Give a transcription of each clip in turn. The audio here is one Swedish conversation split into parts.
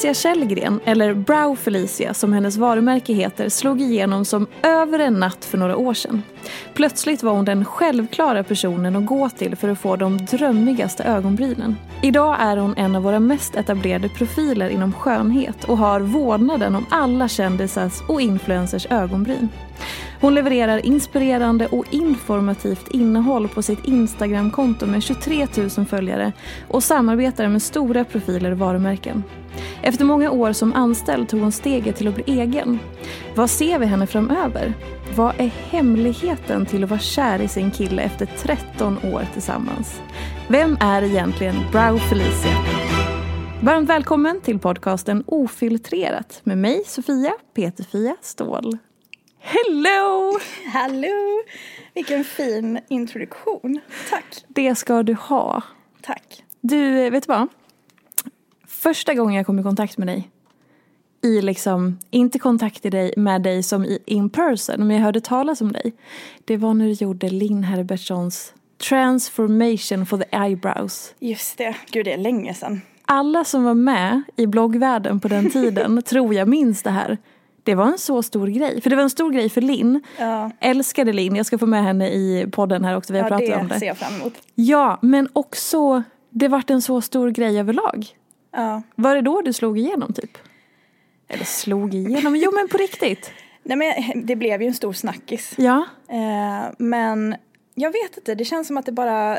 Felicia Källgren, eller Brow Felicia som hennes varumärke heter, slog igenom som över en natt för några år sedan. Plötsligt var hon den självklara personen att gå till för att få de drömmigaste ögonbrynen. Idag är hon en av våra mest etablerade profiler inom skönhet och har vårdnaden om alla kändisars och influencers ögonbryn. Hon levererar inspirerande och informativt innehåll på sitt Instagramkonto med 23 000 följare och samarbetar med stora profiler och varumärken. Efter många år som anställd tog hon steget till att bli egen. Vad ser vi henne framöver? Vad är hemligheten till att vara kär i sin kille efter 13 år tillsammans? Vem är egentligen Brow Felicia? Varmt välkommen till podcasten Ofiltrerat med mig Sofia Peterfia Ståhl. Hello! Hallå! Vilken fin introduktion. Tack. Det ska du ha. Tack. Du, vet du vad? Första gången jag kom i kontakt med dig, i liksom, inte kontakt i dig, med dig som i in person, men jag hörde talas om dig. Det var när du gjorde Linn Herbertssons Transformation for the Eyebrows. Just det. Gud, det är länge sedan. Alla som var med i bloggvärlden på den tiden tror jag minns det här. Det var en så stor grej. För det var en stor grej för Linn. Ja. Älskade Linn. Jag ska få med henne i podden här också. Vi har Ja, pratat det om det. ser jag fram emot. Ja, men också det vart en så stor grej överlag. Ja. Var det då du slog igenom typ? Eller slog igenom? Jo men på riktigt. Nej, men det blev ju en stor snackis. Ja. Eh, men jag vet inte, det känns som att det bara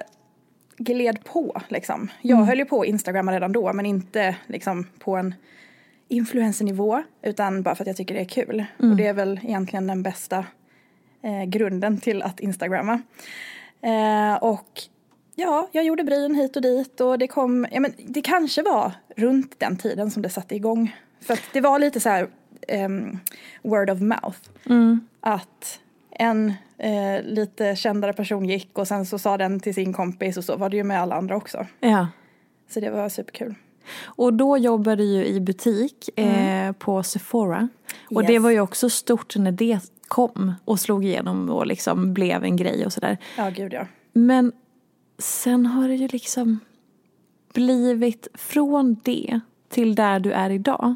gled på liksom. Jag Mm. höll ju på att instagramma redan då, men inte liksom på en influensernivå, utan bara för att jag tycker det är kul. Mm. Och det är väl egentligen den bästa eh, grunden till att instagramma. Eh, och ja, jag gjorde bryn hit och dit och det kom, ja men det kanske var runt den tiden som det satte igång. För att det var lite så här ehm, word of mouth. Att en eh, lite kändare person gick och sen så sa den till sin kompis och så var det ju med alla andra också. ja. Så det var superkul. Och då jobbade du ju i butik eh, på Sephora. Och det Mm. Yes. var ju också stort när det kom och slog igenom och liksom blev en grej och sådär. Ja, gud ja. Men sen har det ju liksom blivit från det till där du är idag.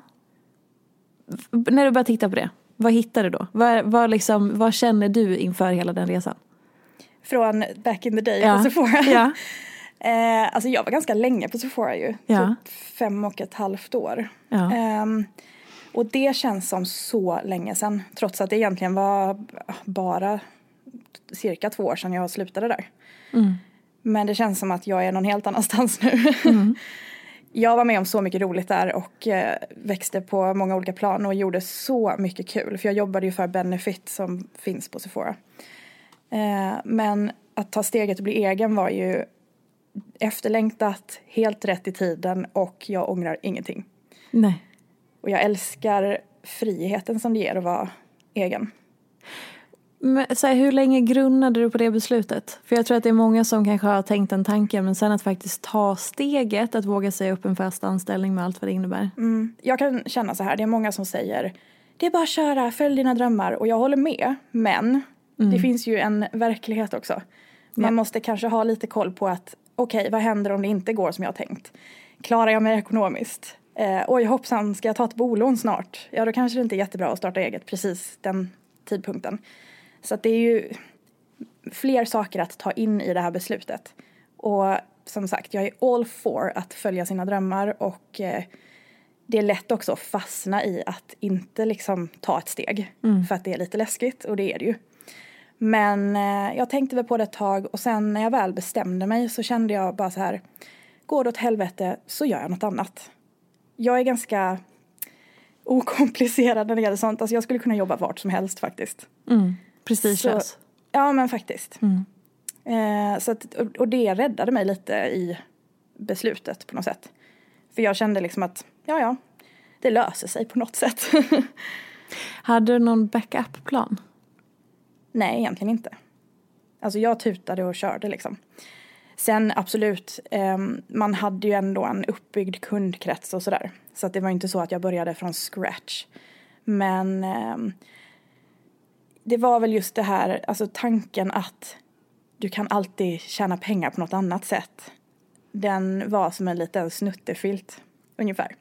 När du börjar titta på det, vad hittar du då? Vad, vad, liksom, vad känner du inför hela den resan? Från back in the day Ja. på Sephora. Ja. eh, alltså jag var ganska länge på Sephora ju. Ja. Typ fem och ett halvt år. Ja. Ehm, och det känns som så länge sedan. Trots att det egentligen var bara cirka två år sedan jag slutade där. Men det känns som att jag är någon helt annanstans nu. jag var med om så mycket roligt där och eh, växte på många olika plan och gjorde så mycket kul. För jag jobbade ju för Benefit som finns på Sephora. Eh, men att ta steget och bli egen var ju efterlängtat, helt rätt i tiden och jag ångrar ingenting. Nej. Och jag älskar friheten som det ger att vara egen. Men, så här, hur länge grunnade du på det beslutet? För jag tror att det är många som kanske har tänkt den tanken men sen att faktiskt ta steget att våga säga upp en fast anställning med allt vad det innebär. Mm. Jag kan känna så här, det är många som säger det är bara att köra, följ dina drömmar och jag håller med. Men mm. det finns ju en verklighet också. Man ja. måste kanske ha lite koll på att okej, okay, vad händer om det inte går som jag har tänkt? Klarar jag mig ekonomiskt? Eh, oj hoppsan, ska jag ta ett bolån snart? Ja, då kanske det inte är jättebra att starta eget precis den tidpunkten. Så att det är ju fler saker att ta in i det här beslutet. Och som sagt, jag är all for att följa sina drömmar och eh, det är lätt också att fastna i att inte liksom ta ett steg. Mm. För att det är lite läskigt och det är det ju. Men eh, jag tänkte väl på det ett tag och sen när jag väl bestämde mig så kände jag bara så här. Går det åt helvete så gör jag något annat. Jag är ganska okomplicerad när det gäller sånt. Alltså jag skulle kunna jobba vart som helst faktiskt. Mm. Prestigelös. Ja men faktiskt. Mm. Eh, så att, och, och det räddade mig lite i beslutet på något sätt. För jag kände liksom att, ja ja, det löser sig på något sätt. Hade du någon backup-plan? Nej, egentligen inte. Alltså jag tutade och körde liksom. Sen absolut, eh, man hade ju ändå en uppbyggd kundkrets och sådär. Så att det var inte så att jag började från scratch. Men eh, det var väl just det här, alltså tanken att du kan alltid tjäna pengar på något annat sätt. Den var som en liten snuttefilt, ungefär.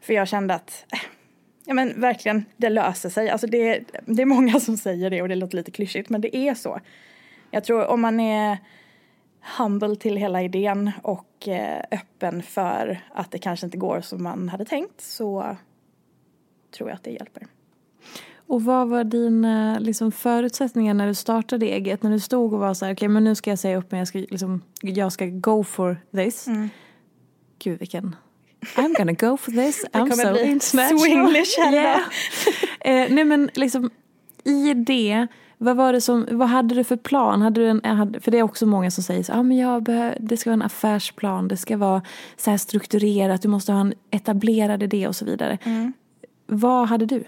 För jag kände att, eh, ja men verkligen, det löser sig. Alltså det, det är många som säger det och det låter lite klyschigt, men det är så. Jag tror om man är humble till hela idén och eh, öppen för att det kanske inte går som man hade tänkt så tror jag att det hjälper. Och vad var dina liksom, förutsättningar när du startade eget? När du stod och var så här, okej okay, men nu ska jag säga upp mig, jag ska, liksom, jag ska go for this. Mm. Gud vilken I'm gonna go for this, I'm so bli international. Swinglish yeah. eh, nej men liksom i det, vad var det som, vad hade du för plan? Hade du en, för det är också många som säger så, ah, men jag behöver, det ska vara en affärsplan, det ska vara så här strukturerat, du måste ha en etablerad idé och så vidare. Mm. Vad hade du?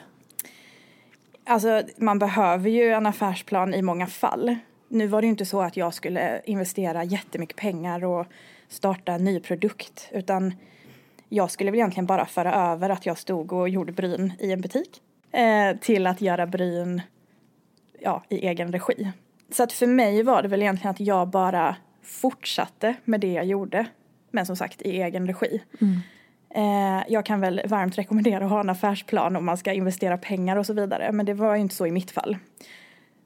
Alltså man behöver ju en affärsplan i många fall. Nu var det ju inte så att jag skulle investera jättemycket pengar och starta en ny produkt utan jag skulle väl egentligen bara föra över att jag stod och gjorde bryn i en butik eh, till att göra bryn ja, i egen regi. Så att för mig var det väl egentligen att jag bara fortsatte med det jag gjorde men som sagt i egen regi. Mm. Eh, jag kan väl varmt rekommendera att ha en affärsplan om man ska investera pengar och så vidare. Men det var ju inte så i mitt fall.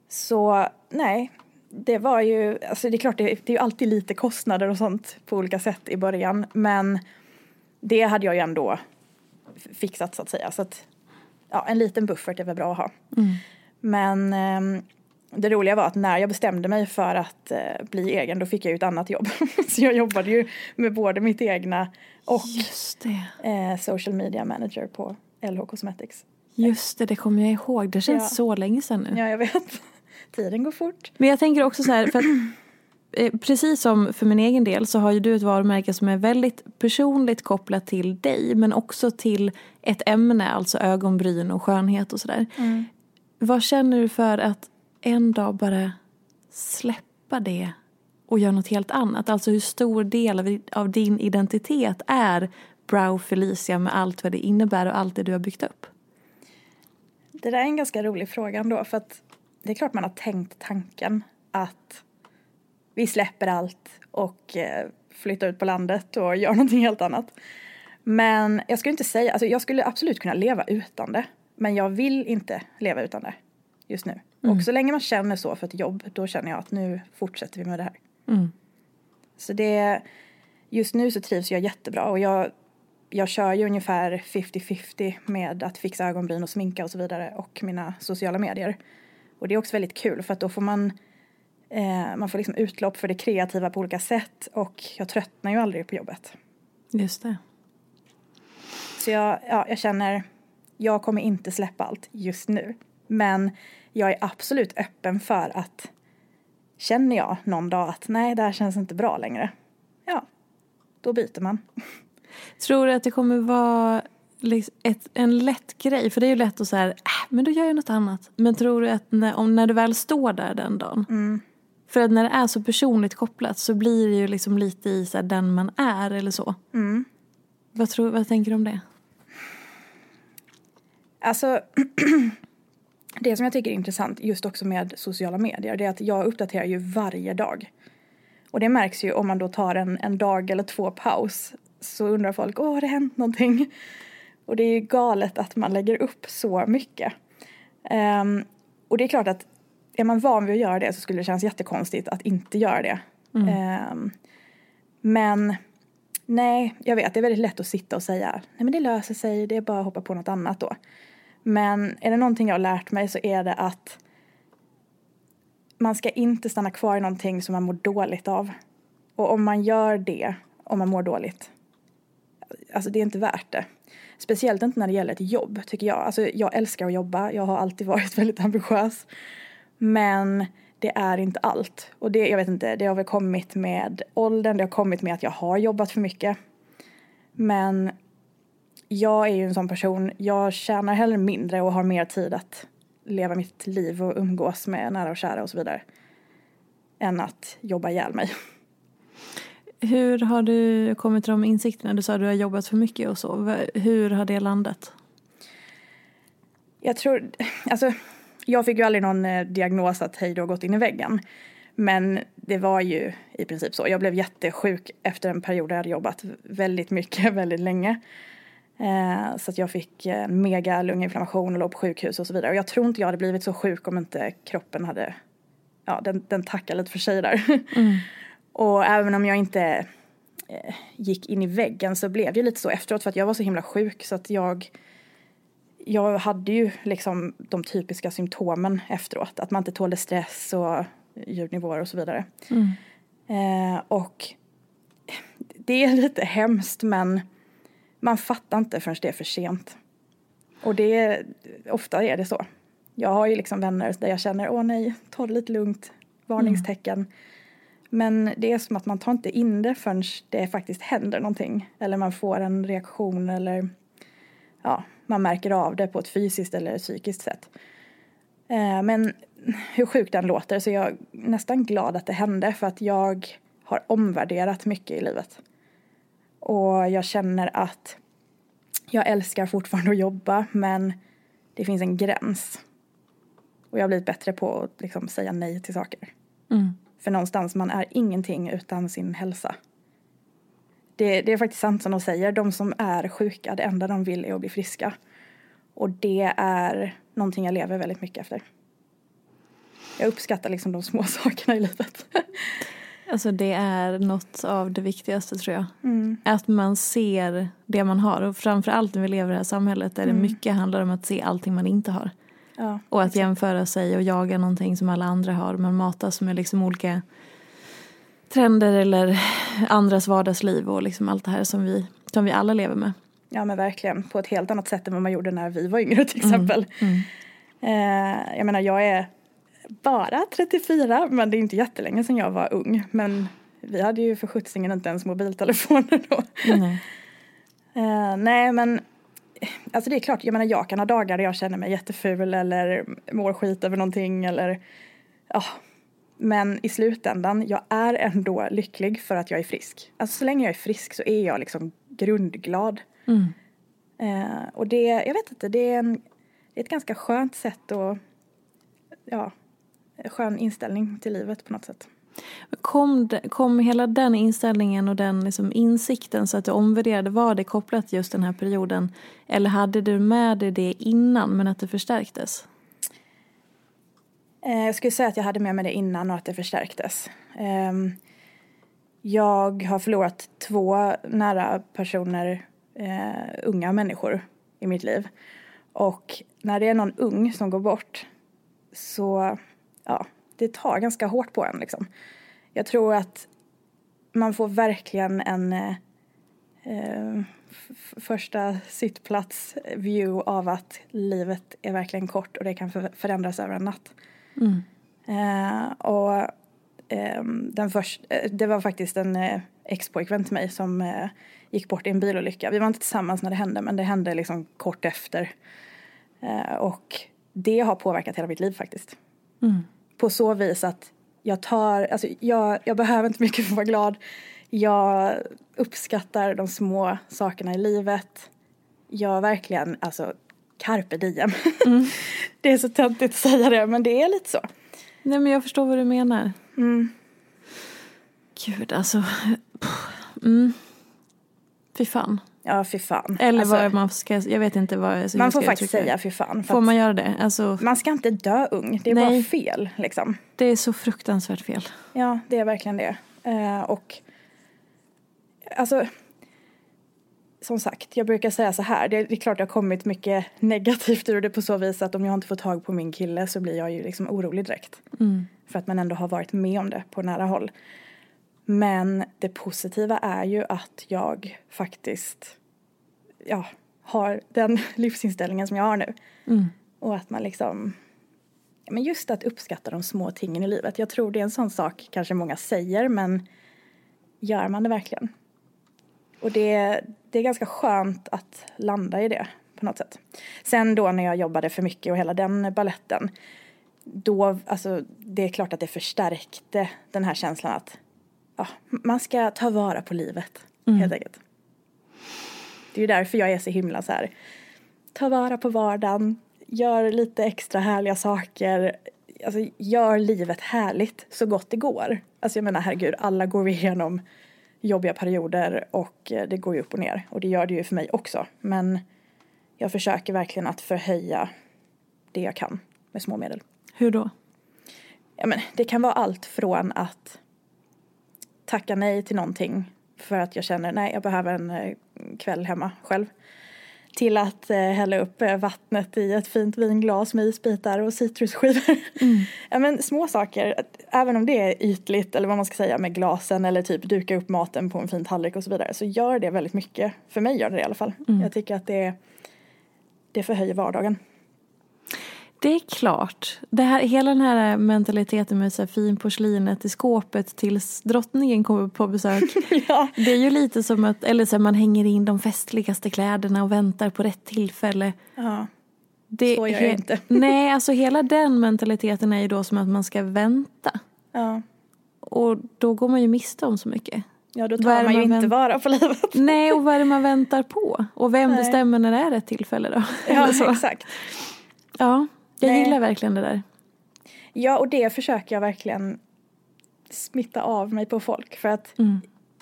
Så nej, det var ju, alltså det är klart det, det är ju alltid lite kostnader och sånt på olika sätt i början. Men det hade jag ju ändå fixat så att säga. Så att ja, en liten buffert är väl bra att ha. Mm. Men eh, det roliga var att när jag bestämde mig för att eh, bli egen då fick jag ju ett annat jobb. så jag jobbade ju med både mitt egna och eh, social media manager på LH Cosmetics. Just det, det kommer jag ihåg. Det känns ja. så länge sedan nu. Ja, jag vet. Tiden går fort. Men jag tänker också så här, för att precis som för min egen del så har ju du ett varumärke som är väldigt personligt kopplat till dig men också till ett ämne, alltså ögonbryn och skönhet och sådär. Mm. Vad känner du för att en dag bara släppa det och göra något helt annat? Alltså hur stor del av din identitet är Brow Felicia med allt vad det innebär och allt det du har byggt upp? Det där är en ganska rolig fråga ändå för att det är klart man har tänkt tanken att vi släpper allt och eh, flyttar ut på landet och gör någonting helt annat. Men jag skulle inte säga, alltså jag skulle absolut kunna leva utan det. Men jag vill inte leva utan det just nu. Mm. Och så länge man känner så för ett jobb, då känner jag att nu fortsätter vi med det här. Mm. Så det, just nu så trivs jag jättebra och jag, jag kör ju ungefär 50-50 med att fixa ögonbryn och sminka och så vidare och mina sociala medier. Och det är också väldigt kul för att då får man eh, man får liksom utlopp för det kreativa på olika sätt och jag tröttnar ju aldrig på jobbet. Just det. Så jag, ja, jag känner, jag kommer inte släppa allt just nu. Men jag är absolut öppen för att känner jag någon dag att nej, det här känns inte bra längre. Ja, då byter man. Tror du att det kommer vara ett, en lätt grej? För det är ju lätt att säga, äh, men då gör jag något annat. Men tror du att när, om, när du väl står där den dagen. Mm. För att när det är så personligt kopplat så blir det ju liksom lite i så den man är eller så. Mm. Vad, tror, vad tänker du om det? Alltså, det som jag tycker är intressant just också med sociala medier det är att jag uppdaterar ju varje dag. Och det märks ju om man då tar en, en dag eller två paus så undrar folk, åh har det hänt någonting? Och det är ju galet att man lägger upp så mycket. Um, och det är klart att är man van vid att göra det så skulle det kännas jättekonstigt att inte göra det. Mm. Um, men nej, jag vet, det är väldigt lätt att sitta och säga, nej men det löser sig, det är bara att hoppa på något annat då. Men är det någonting jag har lärt mig så är det att man ska inte stanna kvar i någonting som man mår dåligt av. Och om man gör det, om man mår dåligt, alltså det är inte värt det. Speciellt inte när det gäller ett jobb, tycker jag. Alltså jag älskar att jobba, jag har alltid varit väldigt ambitiös. Men det är inte allt. Och det, jag vet inte, det har väl kommit med åldern, det har kommit med att jag har jobbat för mycket. Men jag är ju en sån person, jag tjänar hellre mindre och har mer tid att leva mitt liv och umgås med nära och kära och så vidare. Än att jobba ihjäl mig. Hur har du kommit till de insikterna? Du sa att du har jobbat för mycket och så. Hur har det landat? Jag tror, alltså jag fick ju aldrig någon eh, diagnos att hej har gått in i väggen. Men det var ju i princip så. Jag blev jättesjuk efter en period där jag hade jobbat väldigt mycket, väldigt länge. Eh, så att jag fick en mega lunginflammation och låg på sjukhus och så vidare. Och jag tror inte jag hade blivit så sjuk om inte kroppen hade, ja den, den tackade lite för sig där. Mm. och även om jag inte eh, gick in i väggen så blev det lite så efteråt för att jag var så himla sjuk så att jag jag hade ju liksom de typiska symptomen efteråt. Att man inte tålde stress och ljudnivåer och så vidare. Mm. Eh, och det är lite hemskt men man fattar inte förrän det är för sent. Och det, ofta är det så. Jag har ju liksom vänner där jag känner, åh nej, ta det lite lugnt, varningstecken. Mm. Men det är som att man tar inte in det förrän det faktiskt händer någonting. Eller man får en reaktion eller ja, man märker av det på ett fysiskt eller psykiskt sätt. Eh, men hur sjukt den låter så jag är nästan glad att det hände för att jag har omvärderat mycket i livet. Och jag känner att jag älskar fortfarande att jobba men det finns en gräns. Och jag har blivit bättre på att liksom säga nej till saker. Mm. För någonstans, man är ingenting utan sin hälsa. Det, det, är faktiskt sant som de säger, de som är sjuka, det enda de vill är att bli friska. Och det är någonting jag lever väldigt mycket efter. Jag uppskattar liksom de små sakerna i livet. Alltså det är något av det viktigaste tror jag. Mm. Att man ser det man har och framförallt när vi lever i det här samhället där mm. det mycket handlar om att se allting man inte har. Ja, och att jämföra sig och jaga någonting som alla andra har. Man matas med liksom olika trender eller andras vardagsliv och liksom allt det här som vi, som vi alla lever med. Ja men verkligen, på ett helt annat sätt än vad man gjorde när vi var yngre till mm, exempel. Mm. Mm. Eh, jag menar jag är bara 34 men det är inte jättelänge sedan jag var ung. Men vi hade ju för skjutsingen inte ens mobiltelefoner då. Mm. eh, nej men Alltså det är klart, jag menar jag kan ha dagar där jag känner mig jätteful eller mår skit över någonting eller ja, men i slutändan, jag är ändå lycklig för att jag är frisk. Alltså så länge jag är frisk så är jag liksom grundglad. Mm. Eh, och det, jag vet inte, det är, en, det är ett ganska skönt sätt och ja, skön inställning till livet på något sätt. Kom, kom hela den inställningen och den liksom insikten så att du omvärderade, var det kopplat just den här perioden? Eller hade du med dig det innan men att det förstärktes? Eh, jag skulle säga att jag hade med mig det innan och att det förstärktes. Ehm, jag har förlorat två nära personer, eh, unga människor i mitt liv. Och när det är någon ung som går bort så, ja, det tar ganska hårt på en liksom. Jag tror att man får verkligen en eh, eh första sittplats view av att livet är verkligen kort och det kan förändras över en natt. Mm. Eh, och eh, den först, eh, det var faktiskt en eh, ex-pojkvän till mig som eh, gick bort i en bilolycka. Vi var inte tillsammans när det hände men det hände liksom kort efter. Eh, och det har påverkat hela mitt liv faktiskt. På så vis att jag tar, alltså jag, jag behöver inte mycket för att vara glad. Jag uppskattar de små sakerna i livet. Jag verkligen, alltså carpe diem. det är så töntigt att säga det men det är lite så. Nej men jag förstår vad du menar. Mm. Gud alltså. Mm. Fy fan. Ja, fy fan. Eller Alltså, vad man ska, jag vet inte vad jag man får faktiskt säga fy fan. Får man göra det? Alltså, man ska inte dö ung. Det är Nej. bara fel liksom. det är så fruktansvärt fel. Ja, det är verkligen det. Eh, och alltså, som sagt, jag brukar säga så här. Det, det är klart det har kommit mycket negativt ur det på så vis att om jag inte får tag på min kille så blir jag ju liksom orolig direkt. För att man ändå har varit med om det på nära håll. Men det positiva är ju att jag faktiskt ja, har den livsinställningen som jag har nu. Och att man liksom Men just att uppskatta de små tingen i livet. Jag tror det är en sån sak kanske många säger men gör man det verkligen? Och det, det är ganska skönt att landa i det på något sätt. Sen då när jag jobbade för mycket och hela den balletten då, alltså det är klart att det förstärkte den här känslan att ja, man ska ta vara på livet helt enkelt. Det är ju därför jag är så himla så här ta vara på vardagen, gör lite extra härliga saker, alltså gör livet härligt så gott det går. Alltså jag menar herregud, alla går vi igenom jobbiga perioder och eh, det går ju upp och ner och det gör det ju för mig också. Men jag försöker verkligen att förhöja det jag kan med små medel. Hur då? Ja, men det kan vara allt från att tacka nej till någonting för att jag känner nej jag behöver en eh, kväll hemma själv. Till att eh, hälla upp eh, vattnet i ett fint vinglas med isbitar och citrusskivor. ja, men små saker, även om det är ytligt eller vad man ska säga med glasen eller typ duka upp maten på en fin tallrik och så vidare så gör det väldigt mycket. För mig gör det det i alla fall. Jag tycker att det, det förhöjer vardagen. Det är klart. Det här, hela den här mentaliteten med så här finporslinet i skåpet tills drottningen kommer på besök. ja. Det är ju lite som att eller så här, man hänger in de festligaste kläderna och väntar på rätt tillfälle. ja. Det, Så gör jag inte. Nej, alltså hela den mentaliteten är ju då som att man ska vänta. Ja. Och då går man ju miste om så mycket. Ja, då tar man ju man inte vara på livet. Nej, och vad är det man väntar på? Och vem Nej. bestämmer när det är rätt tillfälle då? Ja, exakt. Ja, jag Nej. gillar verkligen det där. Ja, och det försöker jag verkligen smitta av mig på folk. För att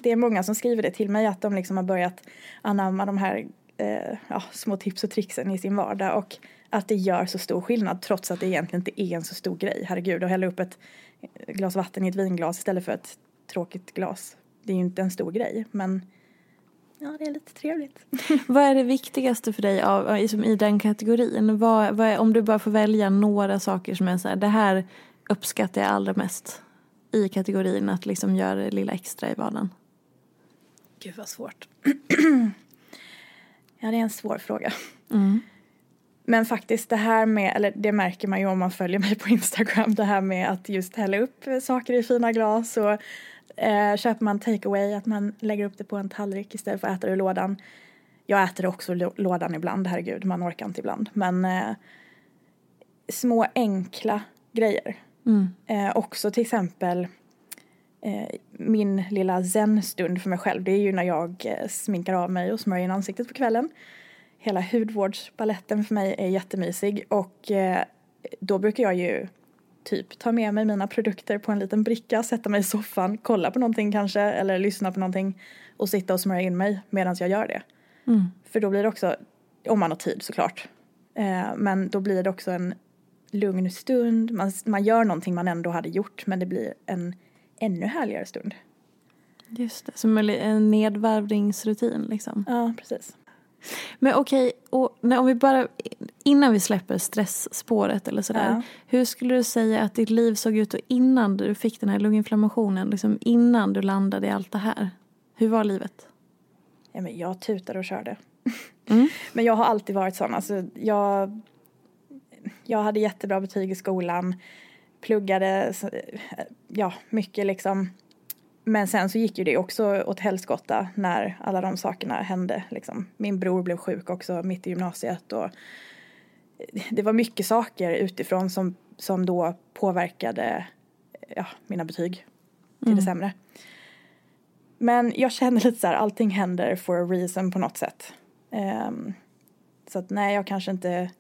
det är många som skriver det till mig att de liksom har börjat anamma de här eh, ja, små tips och tricksen i sin vardag. Och att det gör så stor skillnad trots att det egentligen inte är en så stor grej. Herregud, att hälla upp ett glas vatten i ett vinglas istället för ett tråkigt glas. Det är ju inte en stor grej, men ja, det är lite trevligt. Vad är det viktigaste för dig av, liksom i den kategorin? Vad, vad är, om du bara får välja några saker som är så här, det här uppskattar jag allra mest i kategorin att liksom göra det lilla extra i vardagen. Gud vad svårt. ja, det är en svår fråga. Men faktiskt det här med, eller det märker man ju om man följer mig på Instagram, det här med att just hälla upp saker i fina glas och eh, köper man takeaway, att man lägger upp det på en tallrik istället för att äta det ur lådan. Jag äter också lå- lådan ibland, herregud, man orkar inte ibland. Men eh, små enkla grejer. Eh, också till exempel eh, min lilla zen-stund för mig själv, det är ju när jag eh, sminkar av mig och smörjer in ansiktet på kvällen. Hela hudvårdsbaletten för mig är jättemysig och eh, då brukar jag ju typ ta med mig mina produkter på en liten bricka, sätta mig i soffan, kolla på någonting kanske eller lyssna på någonting och sitta och smörja in mig medan jag gör det. För då blir det också, om man har tid såklart, eh, men då blir det också en lugn stund, man, man gör någonting man ändå hade gjort men det blir en ännu härligare stund. Just det, som en nedvarvningsrutin liksom. Ja, precis. Men okej, och om vi bara, innan vi släpper stressspåret eller sådär. Ja. Hur skulle du säga att ditt liv såg ut innan du fick den här lunginflammationen, liksom innan du landade i allt det här? Hur var livet? Ja, men jag tutade och körde. men jag har alltid varit sån. Alltså, jag, jag hade jättebra betyg i skolan. pluggade, ja, mycket liksom. Men sen så gick ju det också åt helskotta när alla de sakerna hände. Liksom. Min bror blev sjuk också mitt i gymnasiet och det var mycket saker utifrån som, som då påverkade ja, mina betyg till mm. det sämre. Men jag känner lite så här, allting händer for a reason på något sätt. Um, så att nej, jag kanske inte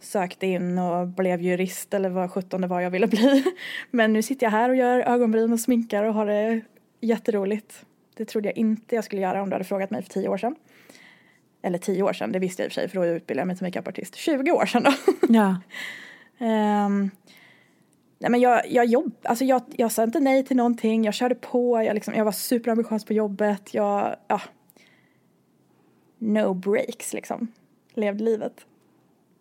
sökte in och blev jurist eller vad sjutton det var jag ville bli. Men nu sitter jag här och gör ögonbryn och sminkar och har det jätteroligt. Det trodde jag inte jag skulle göra om du hade frågat mig för tio år sedan. Eller tio år sedan, det visste jag i och för sig för då utbildade jag mig till makeupartist. 20 år sedan då. Ja. um, nej men jag, jag jobb, alltså jag, jag sa inte nej till någonting, jag körde på, jag, liksom, jag var superambitiös på jobbet, jag, ja. No breaks liksom. Levde livet.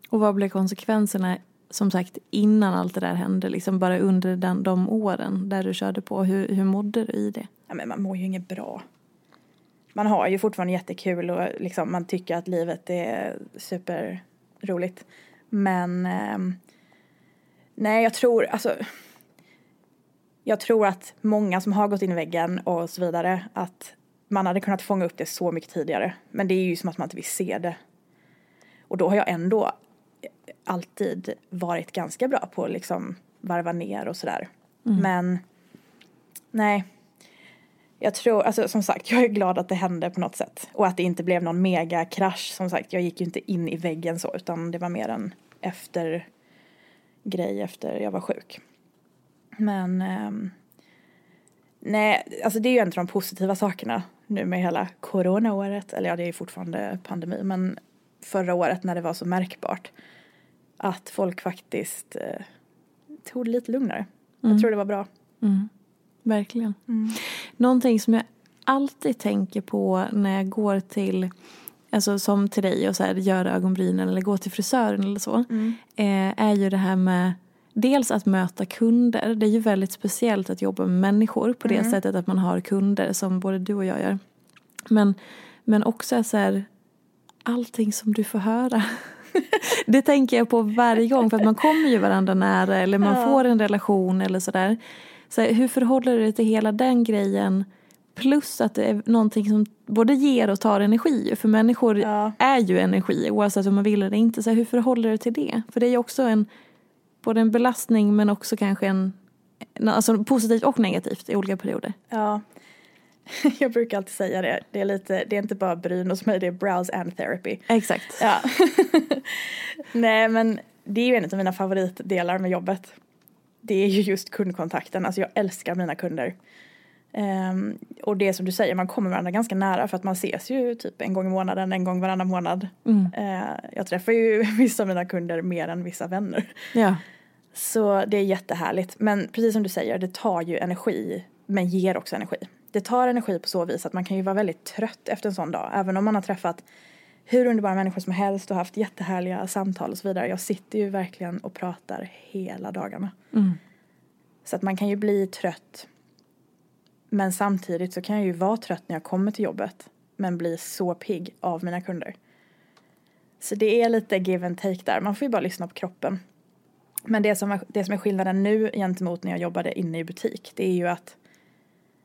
Och vad blev konsekvenserna, som sagt, innan allt det där hände? Liksom bara under den, de åren där du körde på. Hur, hur mådde du i det? Ja, men man mår ju inget bra. Man har ju fortfarande jättekul och liksom, man tycker att livet är superroligt. Men eh, nej, jag tror, alltså jag tror att många som har gått in i väggen och så vidare, att man hade kunnat fånga upp det så mycket tidigare. Men det är ju som att man inte vill se det. Och då har jag ändå alltid varit ganska bra på att liksom varva ner och sådär. Mm. Men nej, jag tror, alltså som sagt, jag är glad att det hände på något sätt. Och att det inte blev någon megakrasch. Som sagt, jag gick ju inte in i väggen så, utan det var mer en efter grej efter jag var sjuk. Men um, nej, alltså det är ju en av de positiva sakerna nu med hela coronaåret. Eller ja, det är ju fortfarande pandemi, men förra året när det var så märkbart att folk faktiskt eh, tog det lite lugnare. Mm. Jag tror det var bra. Mm. Verkligen. Mm. Någonting som jag alltid tänker på när jag går till Alltså som till dig och så här, gör ögonbrynen eller gå till frisören eller så. Mm. Eh, är ju det här med Dels att möta kunder. Det är ju väldigt speciellt att jobba med människor på det mm. sättet att man har kunder som både du och jag gör. Men, men också så här, allting som du får höra. det tänker jag på varje gång för att man kommer ju varandra nära eller man ja. får en relation eller sådär. Så hur förhåller du dig till hela den grejen? Plus att det är någonting som både ger och tar energi. För människor ja. är ju energi oavsett om man vill eller inte. Så hur förhåller du dig till det? För det är ju också en, både en belastning men också kanske en, alltså positivt och negativt i olika perioder. Ja, Jag brukar alltid säga det. Det är, lite, det är inte bara bryn hos mig, det är brows and therapy. Exakt. Ja. Nej men det är ju en av mina favoritdelar med jobbet. Det är ju just kundkontakten. Alltså jag älskar mina kunder. Um, och det som du säger, man kommer varandra ganska nära för att man ses ju typ en gång i månaden, en gång varannan månad. Mm. Uh, jag träffar ju vissa av mina kunder mer än vissa vänner. Ja. Så det är jättehärligt. Men precis som du säger, det tar ju energi men ger också energi det tar energi på så vis att man kan ju vara väldigt trött efter en sån dag. Även om man har träffat hur underbara människor som helst och haft jättehärliga samtal och så vidare. Jag sitter ju verkligen och pratar hela dagarna. Mm. Så att man kan ju bli trött. Men samtidigt så kan jag ju vara trött när jag kommer till jobbet. Men bli så pigg av mina kunder. Så det är lite give and take där. Man får ju bara lyssna på kroppen. Men det som är, det som är skillnaden nu gentemot när jag jobbade inne i butik. Det är ju att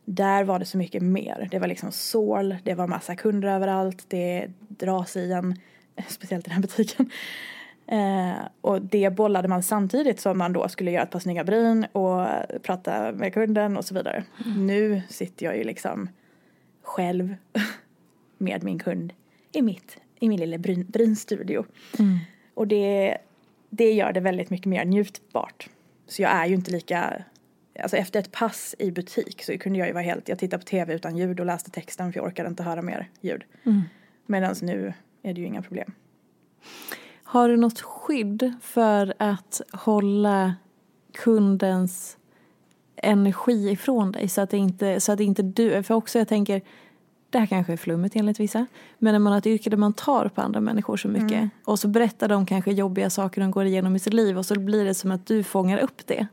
där var det så mycket mer. Det var liksom sål, det var massa kunder överallt, det dras i en, speciellt i den här butiken. Eh, och det bollade man samtidigt som man då skulle göra ett par snygga bryn och prata med kunden och så vidare. Mm. Nu sitter jag ju liksom själv med min kund i, mitt, i min lilla bryn, brynstudio. Mm. Och det, det gör det väldigt mycket mer njutbart. Så jag är ju inte lika alltså efter ett pass i butik så kunde jag ju vara helt, jag tittade på tv utan ljud och läste texten för jag orkade inte höra mer ljud. Mm. Medan nu är det ju inga problem. Har du något skydd för att hålla kundens energi ifrån dig så att, det inte, så att inte du, för också jag tänker det här kanske är flummigt enligt vissa, men när man har ett yrke där man tar på andra människor så mycket mm. och så berättar de kanske jobbiga saker de går igenom i sitt liv och så blir det som att du fångar upp det.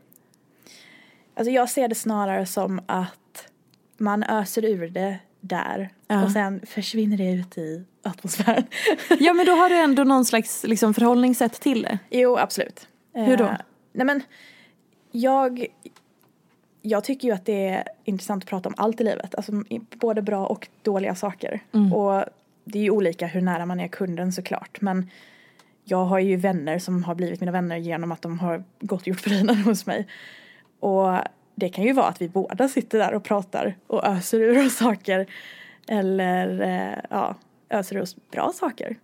Alltså jag ser det snarare som att man öser ur det där ja. och sen försvinner det ut i atmosfären. ja men då har du ändå någon slags liksom, förhållningssätt till det. Jo absolut. Hur då? Uh, nej men jag, jag tycker ju att det är intressant att prata om allt i livet. Alltså både bra och dåliga saker. Och det är ju olika hur nära man är kunden såklart. Men jag har ju vänner som har blivit mina vänner genom att de har gått och gjort brynen hos mig. Och det kan ju vara att vi båda sitter där och pratar och öser ur oss saker. Eller eh, ja, öser ur oss bra saker.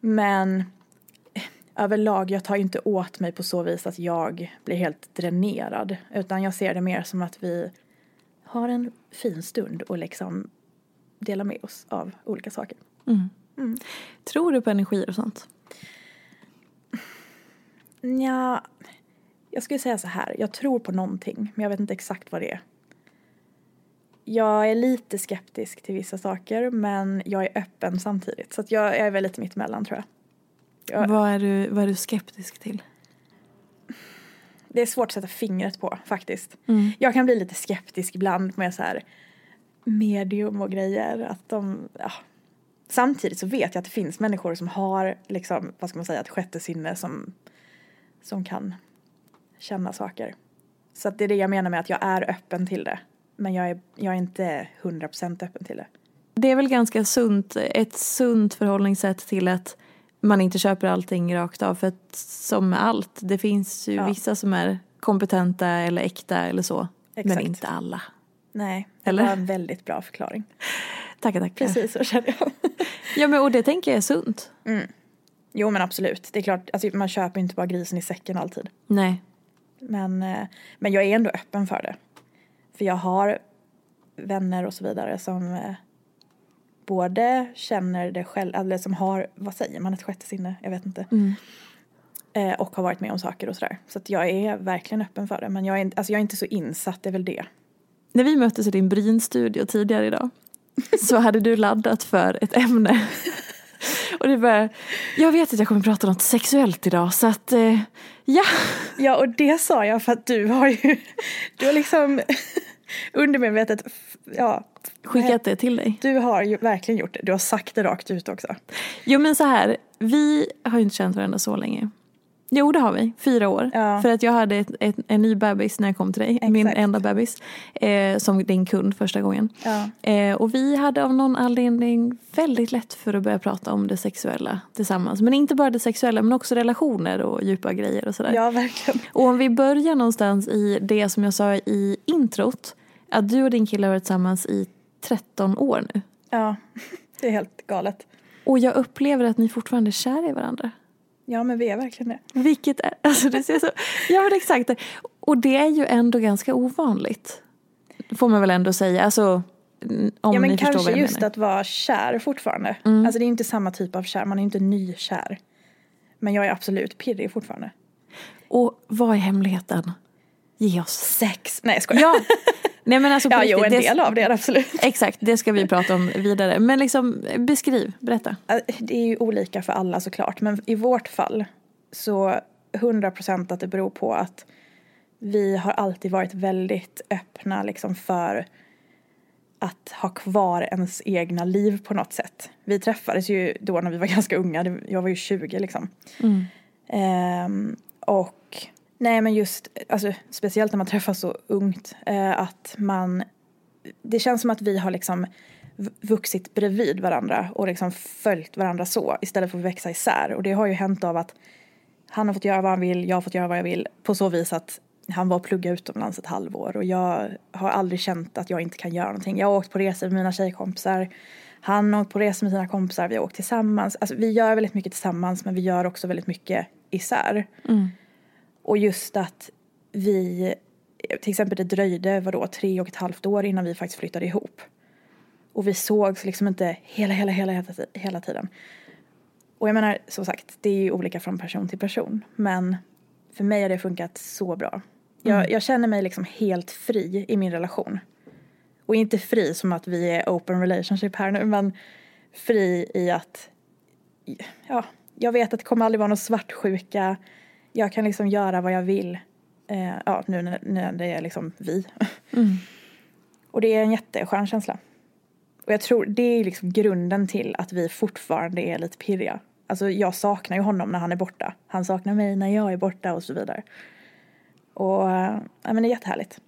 Men eh, överlag, jag tar inte åt mig på så vis att jag blir helt dränerad. Utan jag ser det mer som att vi har en fin stund och liksom delar med oss av olika saker. Tror du på energier och sånt? Ja, jag skulle säga så här. Jag tror på någonting, men jag vet inte exakt vad det är. Jag är lite skeptisk till vissa saker, men jag är öppen samtidigt. Så att jag är väl lite mittemellan tror jag. Ja. Vad, är du, vad är du skeptisk till? Det är svårt att sätta fingret på faktiskt. Jag kan bli lite skeptisk ibland med så här medium och grejer. Att de, ja. Samtidigt så vet jag att det finns människor som har liksom, vad ska man säga, ett sjätte sinne som, som kan känna saker. Så att det är det jag menar med att jag är öppen till det. Men jag är, jag är inte 100% öppen till det. Det är väl ganska sunt, ett sunt förhållningssätt till att man inte köper allting rakt av. För att som med allt, det finns ju Ja. vissa som är kompetenta eller äkta eller så. Men Exakt. inte alla. Nej, det Eller? var en väldigt bra förklaring. Tackar, tackar. Precis så känner jag. Ja, men och det tänker jag är sunt. Jo men absolut, det är klart, alltså, man köper inte bara grisen i säcken alltid. Nej. Men, eh, men jag är ändå öppen för det. För jag har vänner och så vidare som eh, både känner det själv, eller som har, vad säger man, ett sjätte sinne, jag vet inte. Eh, och har varit med om saker och sådär. Så att jag är verkligen öppen för det. Men jag är, alltså jag är inte så insatt, det är väl det. När vi möttes i din Brynstudio tidigare idag så hade du laddat för ett ämne. Och det bara, jag vet att jag kommer prata något sexuellt idag så att eh, ja. Ja och det sa jag för att du har ju, du har liksom undermedvetet, ja. Skickat det till dig. Du har ju verkligen gjort det, du har sagt det rakt ut också. Jo men så här, vi har ju inte känt varandra så länge. Jo det har vi, fyra år. Ja. För att jag hade ett, ett, en ny bebis när jag kom till dig, min Exakt. enda bebis. Eh, som din kund första gången. Ja. Eh, och vi hade av någon anledning väldigt lätt för att börja prata om det sexuella tillsammans. Men inte bara det sexuella men också relationer och djupa grejer och sådär. Ja, verkligen. Och om vi börjar någonstans i det som jag sa i introt. Att du och din kille har varit tillsammans i 13 år nu. Ja, det är helt galet. Och jag upplever att ni fortfarande är kära i varandra. Ja, men vi är verkligen det. Vilket är, alltså det ser så, ja men exakt. Och det är ju ändå ganska ovanligt. Får man väl ändå säga. Alltså, om ja, men ni förstår kanske vad jag just menar. att vara kär fortfarande. Mm. Alltså det är inte samma typ av kär, man är inte nykär. Men jag är absolut pirrig fortfarande. Och vad är hemligheten? Ge oss. Sex! Nej, jag skojar. Ja, nej men alltså ja jo, en del av det absolut. Exakt, det ska vi prata om vidare. Men liksom beskriv, berätta. Det är ju olika för alla såklart, men i vårt fall så 100% att det beror på att vi har alltid varit väldigt öppna liksom för att ha kvar ens egna liv på något sätt. Vi träffades ju då när vi var ganska unga, jag var ju 20 liksom. Ehm, och nej men just, alltså speciellt när man träffas så ungt, eh, att man, det känns som att vi har liksom vuxit bredvid varandra och liksom följt varandra så istället för att växa isär. Och det har ju hänt av att han har fått göra vad han vill, jag har fått göra vad jag vill på så vis att han var och pluggade utomlands ett halvår och jag har aldrig känt att jag inte kan göra någonting. Jag har åkt på resor med mina tjejkompisar, han har åkt på resor med sina kompisar, vi har åkt tillsammans. Alltså vi gör väldigt mycket tillsammans men vi gör också väldigt mycket isär. Mm. Och just att vi, till exempel det dröjde vadå, tre och ett halvt år innan vi faktiskt flyttade ihop. Och vi sågs liksom inte hela, hela, hela, hela, tiden. Och jag menar, som sagt, det är ju olika från person till person. Men för mig har det funkat så bra. Jag, jag känner mig liksom helt fri i min relation. Och inte fri som att vi är open relationship här nu, men fri i att, ja, jag vet att det kommer aldrig vara någon svartsjuka. Jag kan liksom göra vad jag vill. Eh, ja, nu när, när det är liksom vi. Och det är en jätteskön känsla. Och jag tror det är liksom grunden till att vi fortfarande är lite pirriga. Alltså jag saknar ju honom när han är borta. Han saknar mig när jag är borta och så vidare. Och äh, men det är jättehärligt.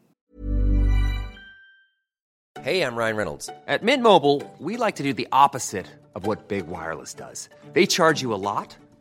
Hey, I'm Ryan Reynolds. At Mint Mobile, we like to do the opposite of what Big Wireless does. They charge you a lot,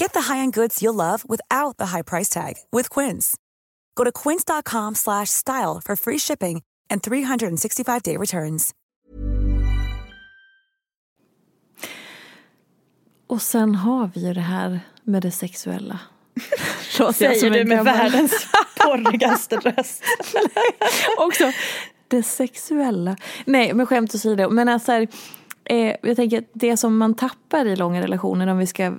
Get the high-end goods you'll love without the high price tag with Quince. Go to quince.com slash style for free shipping and 365-day returns. Och sen har vi ju det här med det sexuella. Säger du med världens porrigaste röst. Också det sexuella. Nej, men skämt åsido. Men alltså här, eh, jag tänker att det som man tappar i långa relationer om vi ska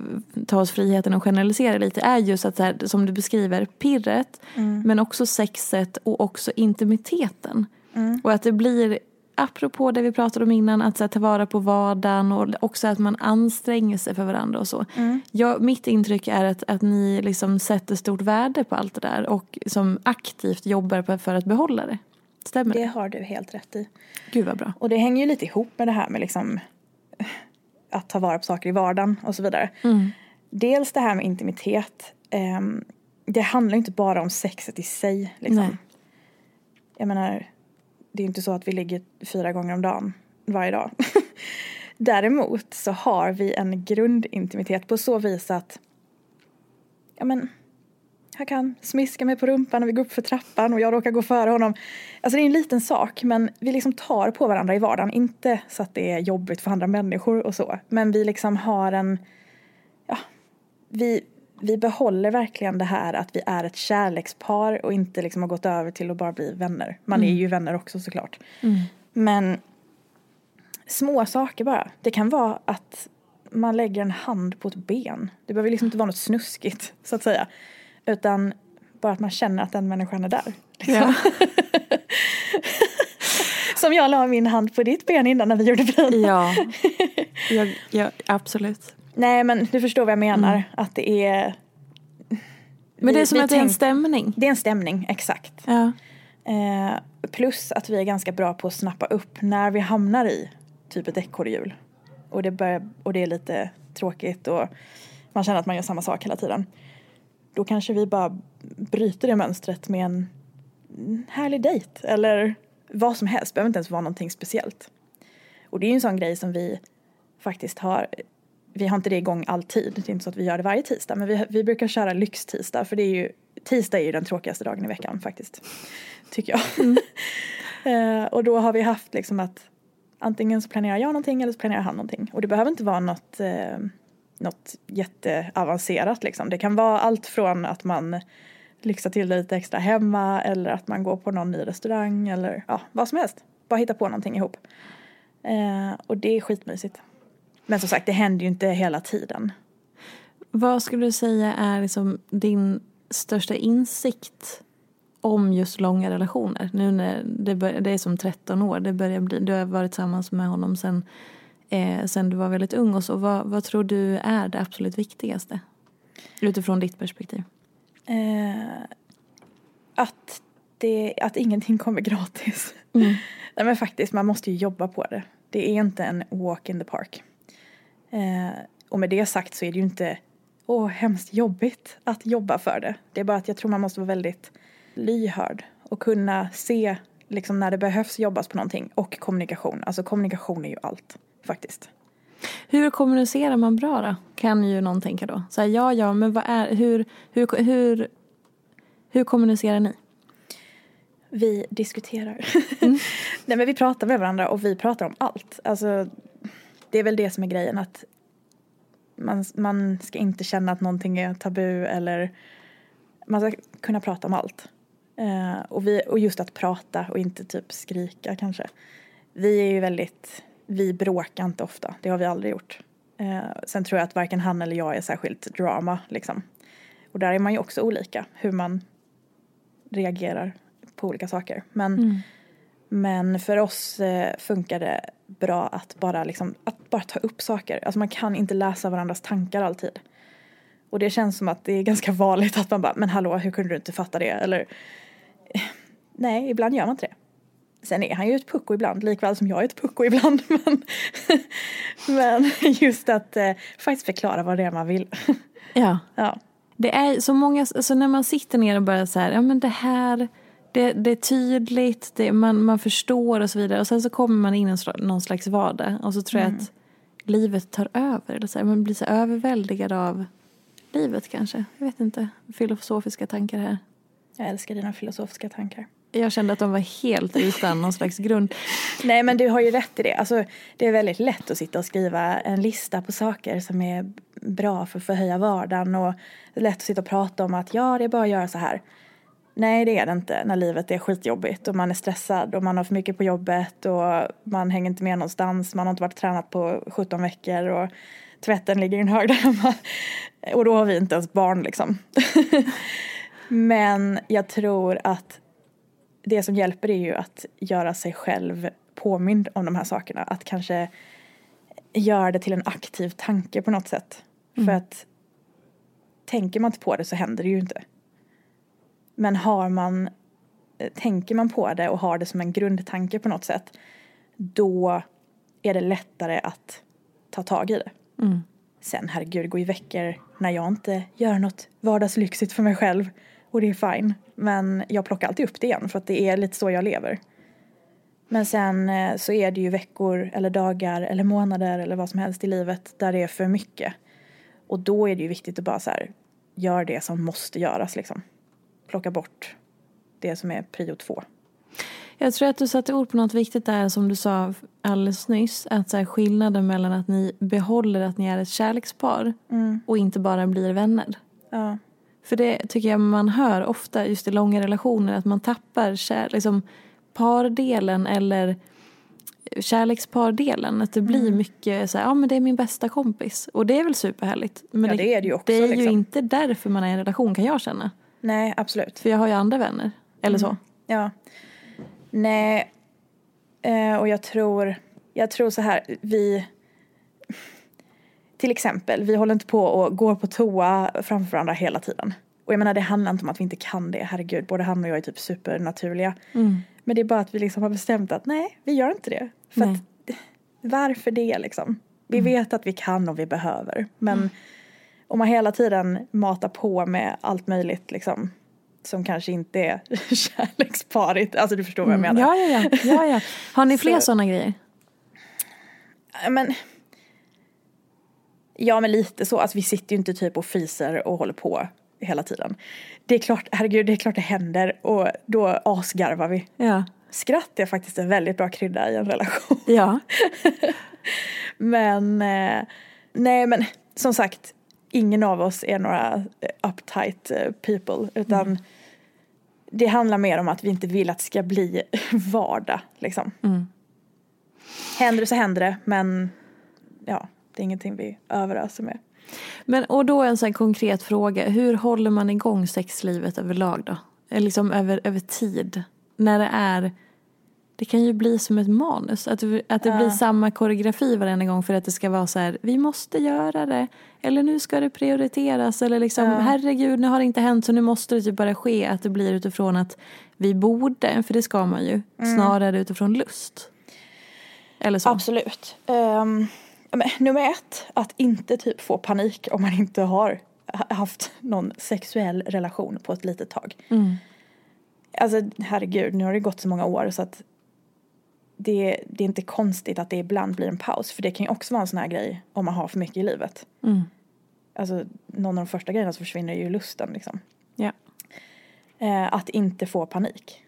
ta oss friheten och generalisera lite är just att så här, som du beskriver pirret mm. men också sexet och också intimiteten. Mm. Och att det blir apropå det vi pratade om innan, att så här, ta vara på vardagen och också att man anstränger sig för varandra och så. Mm. Jag, mitt intryck är att, att ni liksom sätter stort värde på allt det där och som aktivt jobbar för att behålla det. Stämmer det? har du helt rätt i. Gud vad bra. Och det hänger ju lite ihop med det här med liksom att ta vara på saker i vardagen och så vidare. Mm. Dels det här med intimitet. Um, det handlar inte bara om sexet i sig. Liksom. Nej. Jag menar, det är inte så att vi ligger fyra gånger om dagen varje dag. Däremot så har vi en grundintimitet på så vis att ja men han kan smiska mig på rumpan när vi går upp för trappan och jag råkar gå före honom. Alltså det är en liten sak men vi liksom tar på varandra i vardagen. Inte så att det är jobbigt för andra människor och så. Men vi liksom har en, ja, vi, vi behåller verkligen det här att vi är ett kärlekspar och inte liksom har gått över till att bara bli vänner. Man mm. är ju vänner också såklart. Mm. Men små saker bara. Det kan vara att man lägger en hand på ett ben. Det behöver liksom inte vara något snuskigt så att säga. Utan bara att man känner att den människan är där. Liksom. Ja. Som jag la min hand på ditt ben innan när vi gjorde bryn. Ja, ja, ja, absolut. Nej men du förstår vad jag menar. Mm. Att det är... Men det är som att det är en stämning. Det är en stämning, exakt. Ja. Eh, plus att vi är ganska bra på att snappa upp när vi hamnar i typ ett ekorrhjul. Och det, och det är lite tråkigt och man känner att man gör samma sak hela tiden då kanske vi bara bryter det mönstret med en härlig dejt eller vad som helst, det behöver inte ens vara någonting speciellt. Och det är ju en sån grej som vi faktiskt har, vi har inte det igång alltid, det är inte så att vi gör det varje tisdag, men vi, vi brukar köra lyxtisdag för det är ju, tisdag är ju den tråkigaste dagen i veckan faktiskt, tycker jag. Mm. uh, och då har vi haft liksom att antingen så planerar jag någonting eller så planerar han någonting och det behöver inte vara något uh, något jätteavancerat liksom. Det kan vara allt från att man lyxar till det lite extra hemma eller att man går på någon ny restaurang eller ja, vad som helst. Bara hitta på någonting ihop. Eh, och det är skitmysigt. Men som sagt, det händer ju inte hela tiden. Vad skulle du säga är liksom din största insikt om just långa relationer? Nu när det, bör, det är som 13 år, det börjar bli, du har varit tillsammans med honom sen, eh, sen du var väldigt ung och så. Vad, vad tror du är det absolut viktigaste? Utifrån ditt perspektiv. Eh, att, det, att ingenting kommer gratis. Mm. Nej men faktiskt, man måste ju jobba på det. Det är inte en walk in the park. Eh, och med det sagt så är det ju inte åh, hemskt jobbigt att jobba för det. Det är bara att jag tror man måste vara väldigt lyhörd och kunna se liksom när det behövs jobbas på någonting och kommunikation. Alltså kommunikation är ju allt faktiskt. Hur kommunicerar man bra då? Kan ju någon tänka då. Så här, ja, ja, men vad är, hur, hur, hur, hur kommunicerar ni? Vi diskuterar. Mm. Nej men vi pratar med varandra och vi pratar om allt. Alltså, det är väl det som är grejen att man, man ska inte känna att någonting är tabu eller man ska kunna prata om allt. Uh, och, vi, och just att prata och inte typ skrika kanske. Vi är ju väldigt, vi bråkar inte ofta, det har vi aldrig gjort. Uh, sen tror jag att varken han eller jag är särskilt drama liksom. Och där är man ju också olika hur man reagerar på olika saker. Men, mm. men för oss eh, funkar det bra att bara, liksom, att bara ta upp saker. Alltså man kan inte läsa varandras tankar alltid. Och det känns som att det är ganska vanligt att man bara, men hallå, hur kunde du inte fatta det? Eller, nej, ibland gör man inte det. Sen är han ju ett pucko ibland, likväl som jag är ett pucko ibland. Men, men just att eh, faktiskt förklara vad det är man vill. ja. ja. Det är så många, alltså när man sitter ner och börjar så här, ja men det här, det, det är tydligt, det, man, man förstår och så vidare. Och sen så kommer man in i någon slags vardag och så tror mm. jag att livet tar över. Eller så här, man blir så överväldigad av livet kanske. Jag vet inte, filosofiska tankar här. Jag älskar dina filosofiska tankar. Jag kände att de var helt utan någon slags grund. Nej men du har ju rätt i det. Alltså, det är väldigt lätt att sitta och skriva en lista på saker som är bra för att förhöja vardagen. Och det är lätt att sitta och prata om att ja, det är bara att göra så här. Nej, det är det inte när livet är skitjobbigt och man är stressad och man har för mycket på jobbet och man hänger inte med någonstans. Man har inte varit tränat på 17 veckor och tvätten ligger i en hög där hemma. Och då har vi inte ens barn liksom. Men jag tror att det som hjälper är ju att göra sig själv påmind om de här sakerna. Att kanske göra det till en aktiv tanke på något sätt. Mm. För att tänker man inte på det så händer det ju inte. Men har man, eh, tänker man på det och har det som en grundtanke på något sätt då är det lättare att ta tag i det. Mm. Sen herregud, gå i veckor när jag inte gör något vardagslyxigt för mig själv och det är fine. Men jag plockar alltid upp det igen för att det är lite så jag lever. Men sen eh, så är det ju veckor eller dagar eller månader eller vad som helst i livet där det är för mycket. Och då är det ju viktigt att bara så här, gör det som måste göras liksom. Plocka bort det som är prio två. Jag tror att du satte ord på något viktigt där som du sa alldeles nyss. Att så här, skillnaden mellan att ni behåller att ni är ett kärlekspar mm. och inte bara blir vänner. Ja. För det tycker jag man hör ofta just i långa relationer att man tappar kär, liksom, pardelen eller kärlekspardelen. Att det blir mm. mycket så här, ja men det är min bästa kompis. Och det är väl superhärligt. Men ja, det, är det ju också. Det är liksom. ju inte därför man är i en relation kan jag känna. Nej, absolut. För jag har ju andra vänner. Eller mm. så. Ja. Nej, eh, och jag tror, jag tror så här, vi till exempel, vi håller inte på och går på toa framför varandra hela tiden. Och jag menar det handlar inte om att vi inte kan det, herregud, både han och jag är typ supernaturliga. Mm. Men det är bara att vi liksom har bestämt att nej, vi gör inte det. För att, varför det liksom? Vi mm. vet att vi kan och vi behöver. Men mm. om man hela tiden matar på med allt möjligt liksom som kanske inte är kärleksparigt. Alltså du förstår vad jag mm. menar. Ja, ja, ja. ja, ja. Har ni fler sådana grejer? Men Ja men lite så, alltså vi sitter ju inte typ och fiser och håller på hela tiden. Det är klart, herregud det är klart det händer och då asgarvar vi. Ja. Skratt är faktiskt en väldigt bra krydda i en relation. Ja. men, eh, nej men som sagt, ingen av oss är några uptight eh, people utan mm. det handlar mer om att vi inte vill att det ska bli vardag liksom. Mm. Händer det så händer det men ja, det är ingenting vi överöser med. Men och då en sån konkret fråga, hur håller man igång sexlivet överlag då? liksom över, över tid. När det är, det kan ju bli som ett manus. Att, att det blir samma koreografi varenda gång för att det ska vara så här, vi måste göra det. Eller nu ska det prioriteras. Eller liksom, herregud nu har det inte hänt så nu måste det typ bara ske. Att det blir utifrån att vi borde, för det ska man ju. Snarare utifrån lust. Eller så. Absolut. Um, men, nummer ett, att inte typ få panik om man inte har ha- haft någon sexuell relation på ett litet tag. Alltså herregud, nu har det gått så många år så att det, det är inte konstigt att det ibland blir en paus. För det kan ju också vara en sån här grej om man har för mycket i livet. Alltså någon av de första grejerna så försvinner ju lusten liksom. Ja. Eh, att inte få panik.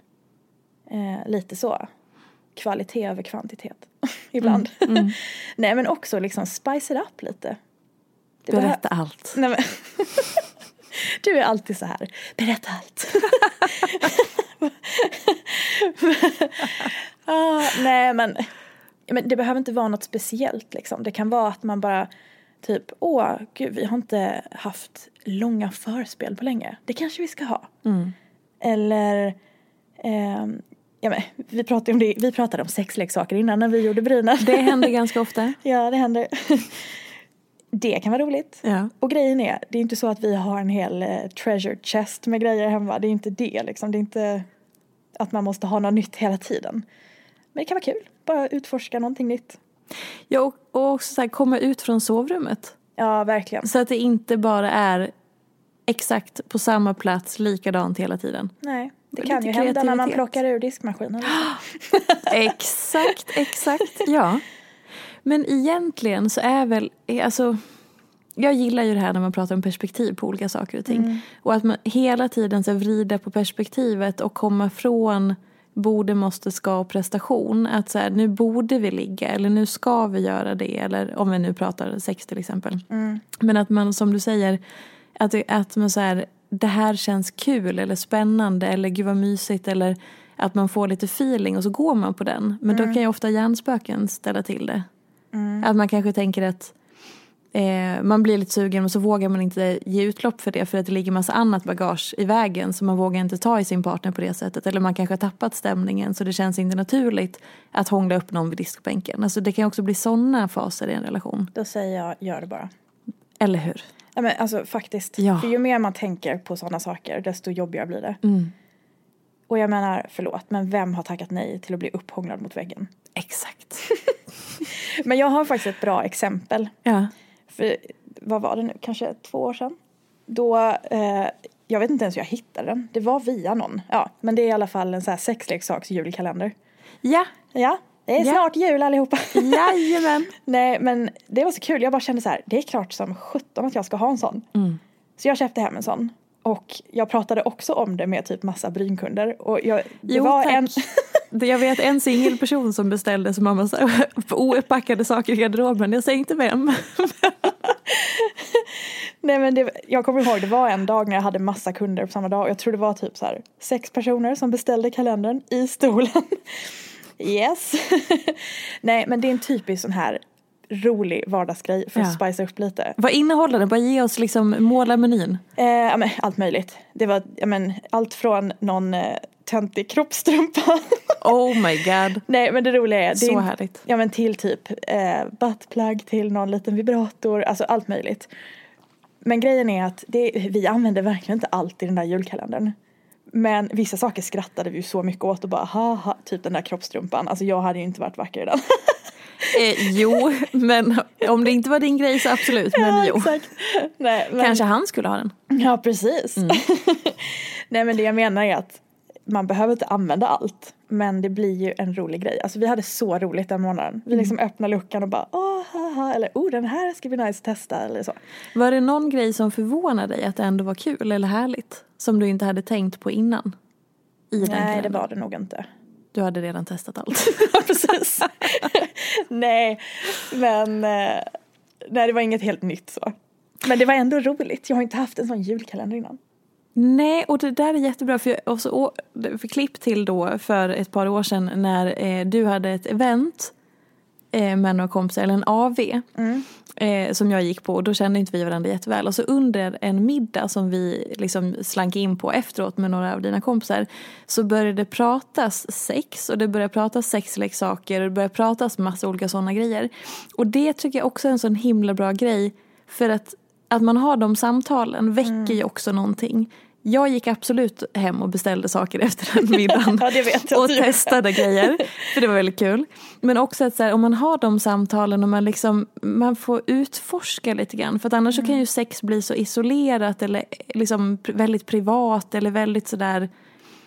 Eh, lite så. Kvalitet över kvantitet. Ibland. Nej men också liksom spice it up lite. Det Berätta allt. Nej, men du är alltid så här. Berätta allt. ah, nej men, men det behöver inte vara något speciellt liksom. Det kan vara att man bara typ, åh gud vi har inte haft långa förspel på länge. Det kanske vi ska ha. Eller, ehm, ja men vi pratade om det, vi pratade om sexleksaker innan när vi gjorde brynen. Det händer ganska ofta. Ja, det händer. Det kan vara roligt. Ja. Och grejen är, det är inte så att vi har en hel eh, treasure chest med grejer hemma. Det är inte det liksom. Det är inte att man måste ha något nytt hela tiden. Men det kan vara kul. Bara utforska någonting nytt. Ja, och, och också så här, komma ut från sovrummet. Ja, verkligen. Så att det inte bara är exakt på samma plats likadant hela tiden. Nej, det kan ju hända när man plockar ur diskmaskinen. Exakt, exakt, ja. Men egentligen så är väl, alltså jag gillar ju det här när man pratar om perspektiv på olika saker och ting. Och att man hela tiden så vrida på perspektivet och komma från borde, måste, ska och prestation. Att så här, nu borde vi ligga eller nu ska vi göra det. Eller om vi nu pratar sex till exempel. Men att man som du säger, att, att man så här, det här känns kul eller spännande eller gud vad mysigt eller att man får lite feeling och så går man på den. Men då kan ju ofta hjärnspöken ställa till det. Att man kanske tänker att eh, man blir lite sugen och så vågar man inte ge utlopp för det för att det ligger massa annat bagage i vägen så man vågar inte ta i sin partner på det sättet. Eller man kanske har tappat stämningen så det känns inte naturligt att hångla upp någon vid diskbänken. Alltså det kan också bli sådana faser i en relation. Då säger jag, gör det bara. Eller hur? Ja, men alltså faktiskt. Ja. För ju mer man tänker på sådana saker, desto jobbigare blir det. Mm. Och jag menar, förlåt, men vem har tackat nej till att bli upphånglad mot väggen? Exakt. Men jag har faktiskt ett bra exempel. Ja. För vad var det nu, kanske två år sedan? Då, eh, jag vet inte ens hur jag hittade den. Det var via någon. Ja, men det är i alla fall en sån här. Ja, Ja, det är snart jul allihopa. jajamän. Nej, men det var så kul. Jag bara kände så här, det är klart som sjutton att jag ska ha en sån. Så jag köpte hem en sån. Och jag pratade också om det med typ massa brynkunder. Och jag, det Jo, var tack. en... Jag vet en singelperson som beställde som mamma så här, ouppackade saker i garderoben. Jag säger inte vem. Nej men det, jag kommer ihåg, det var en dag när jag hade massa kunder på samma dag. Jag tror det var typ så här sex personer som beställde kalendern i stolen. Yes. Nej men det är en typisk sån här rolig vardagsgrej för att Ja. spicea upp lite. Vad innehåller den? Bara ge oss liksom, måla menyn. Eh, ja, men, allt möjligt. Det var ja, men, allt från någon eh, töntig kroppstrumpa. Oh my god. Nej men det roliga är. Det Så är, härligt. Ja men till typ eh, buttplug till någon liten vibrator. Alltså allt möjligt. Men grejen är att det, vi använder verkligen inte allt i den där julkalendern. Men vissa saker skrattade vi ju så mycket åt och bara haha, typ den där kroppstrumpan. Alltså jag hade ju inte varit vacker i den. Eh, jo, men om det inte var din grej så absolut. Men jo. Exakt. Nej, men, Kanske han skulle ha den. Ja, precis. Nej, men det jag menar är att man behöver inte använda allt. Men det blir ju en rolig grej. Alltså vi hade så roligt den månaden. Vi liksom öppnade luckan och bara åh, haha, eller oh den här ska bli nice att testa eller så. Var det någon grej som förvånade dig att det ändå var kul eller härligt? Som du inte hade tänkt på innan? I den Nej, det kalendern? var det nog inte. Du hade redan testat allt. Ja, precis. nej, men eh, nej, det var inget helt nytt så. Men det var ändå roligt. Jag har inte haft en sån julkalender innan. Nej, och det där är jättebra. För, jag, och så, för klipp till då för ett par år sedan när eh, du hade ett event eh, med några kompisar, eller en AV. Eh, som jag gick på och då kände inte vi varandra jätteväl. Och så under en middag som vi liksom slank in på efteråt med några av dina kompisar. Så började det pratas sex och det började pratas sexleksaker och det började pratas massa olika sådana grejer. Och det tycker jag också är en sån himla bra grej. För att, att man har de samtalen väcker ju också någonting. Jag gick absolut hem och beställde saker efter den middagen. Ja, jag och testade grejer. För det var väldigt kul. Men också att så här, om man har de samtalen och man, liksom, man får utforska lite grann. För att annars Mm. kan ju sex bli så isolerat eller liksom väldigt privat eller väldigt sådär.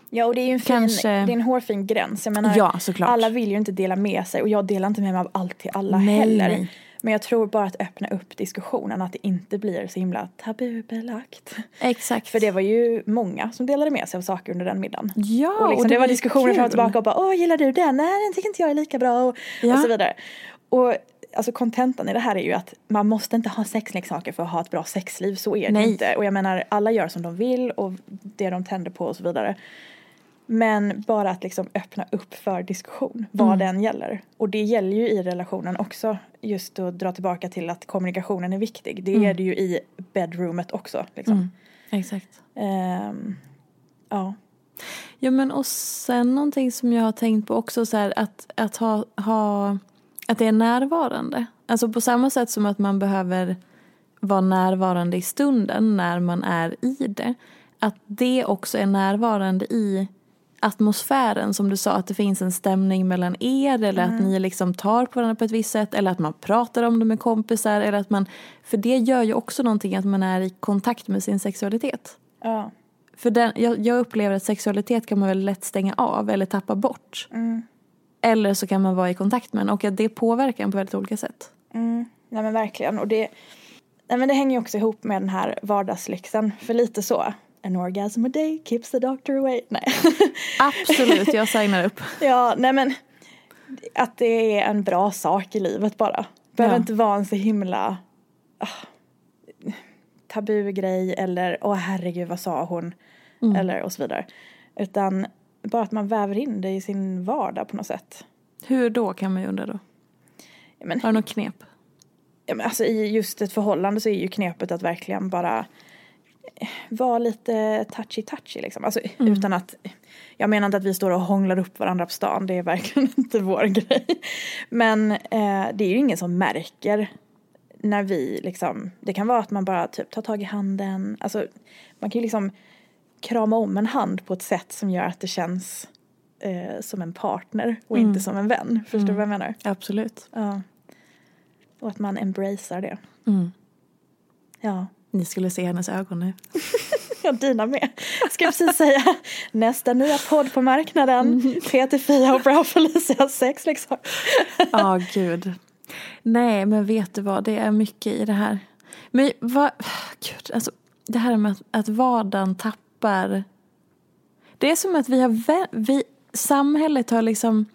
Ja och det är ju en, fin, Kanske- det är en hårfin gräns. Jag menar, Ja, såklart. alla vill ju inte dela med sig och jag delar inte med mig av allt till alla Nej, heller. nej. Men jag tror bara att öppna upp diskussionen, att det inte blir så himla tabubelagt. Exakt. För det var ju många som delade med sig av saker under den middagen. Ja, och liksom, och det, det var diskussioner fram och tillbaka och bara åh gillar du den? Nej den tycker inte jag är lika bra och, Ja. och så vidare. Och alltså kontentan i det här är ju att man måste inte ha sexleksaker för att ha ett bra sexliv, så är det Nej. inte. Och jag menar alla gör som de vill och det de tänder på och så vidare. Men bara att liksom öppna upp för diskussion, vad Mm. den gäller. Och det gäller ju i relationen också, just att dra tillbaka till att kommunikationen är viktig. Det är det ju i bedroomet också. Liksom. Mm. Exakt. Ehm, ja. Ja men och sen någonting som jag har tänkt på också så här att, att ha, ha att det är närvarande. Alltså på samma sätt som att man behöver vara närvarande i stunden när man är i det. Att det också är närvarande i atmosfären som du sa att det finns en stämning mellan er eller att ni liksom tar på varandra på ett visst sätt eller att man pratar om det med kompisar eller att man för det gör ju också någonting att man är i kontakt med sin sexualitet. ja. För den, jag, jag upplever att sexualitet kan man väldigt lätt stänga av eller tappa bort. Eller så kan man vara i kontakt med den och att det påverkar en på väldigt olika sätt. Mm, nej men verkligen. Och det, nej men det hänger ju också ihop med den här vardagslyxen. För lite så. An orgasm a day keeps the doctor away. Nej. Absolut, jag signar upp. ja, nej men. Att det är en bra sak i livet bara. Behöver Ja. inte vara en så himla ah, tabugrej eller åh herregud vad sa hon. Eller och så vidare. Utan bara att man väver in det i sin vardag på något sätt. Hur då kan man ju undra då? Ja, men, Har du något knep? ja, men alltså i just ett förhållande så är ju knepet att verkligen bara vara lite touchy-touchy liksom. Alltså utan att, jag menar inte att vi står och hånglar upp varandra på stan, det är verkligen inte vår grej. Men eh, det är ju ingen som märker när vi liksom, det kan vara att man bara typ tar tag i handen, alltså man kan ju liksom krama om en hand på ett sätt som gör att det känns eh, som en partner och inte som en vän. Förstår du vad jag menar? Absolut. Ja. Och att man embracear det. Mm. Ja. Ni skulle se hennes ögon nu. Ja, dina med. Ska jag precis säga. Nästa nya podd på marknaden. Peter Fia och Bra Felicia sex liksom. Ja, gud. Nej, men vet du vad? Det är mycket i det här. Men vad... Gud, alltså det här med att, att vardagen tappar... Det är som att vi har... Vi, samhället har liksom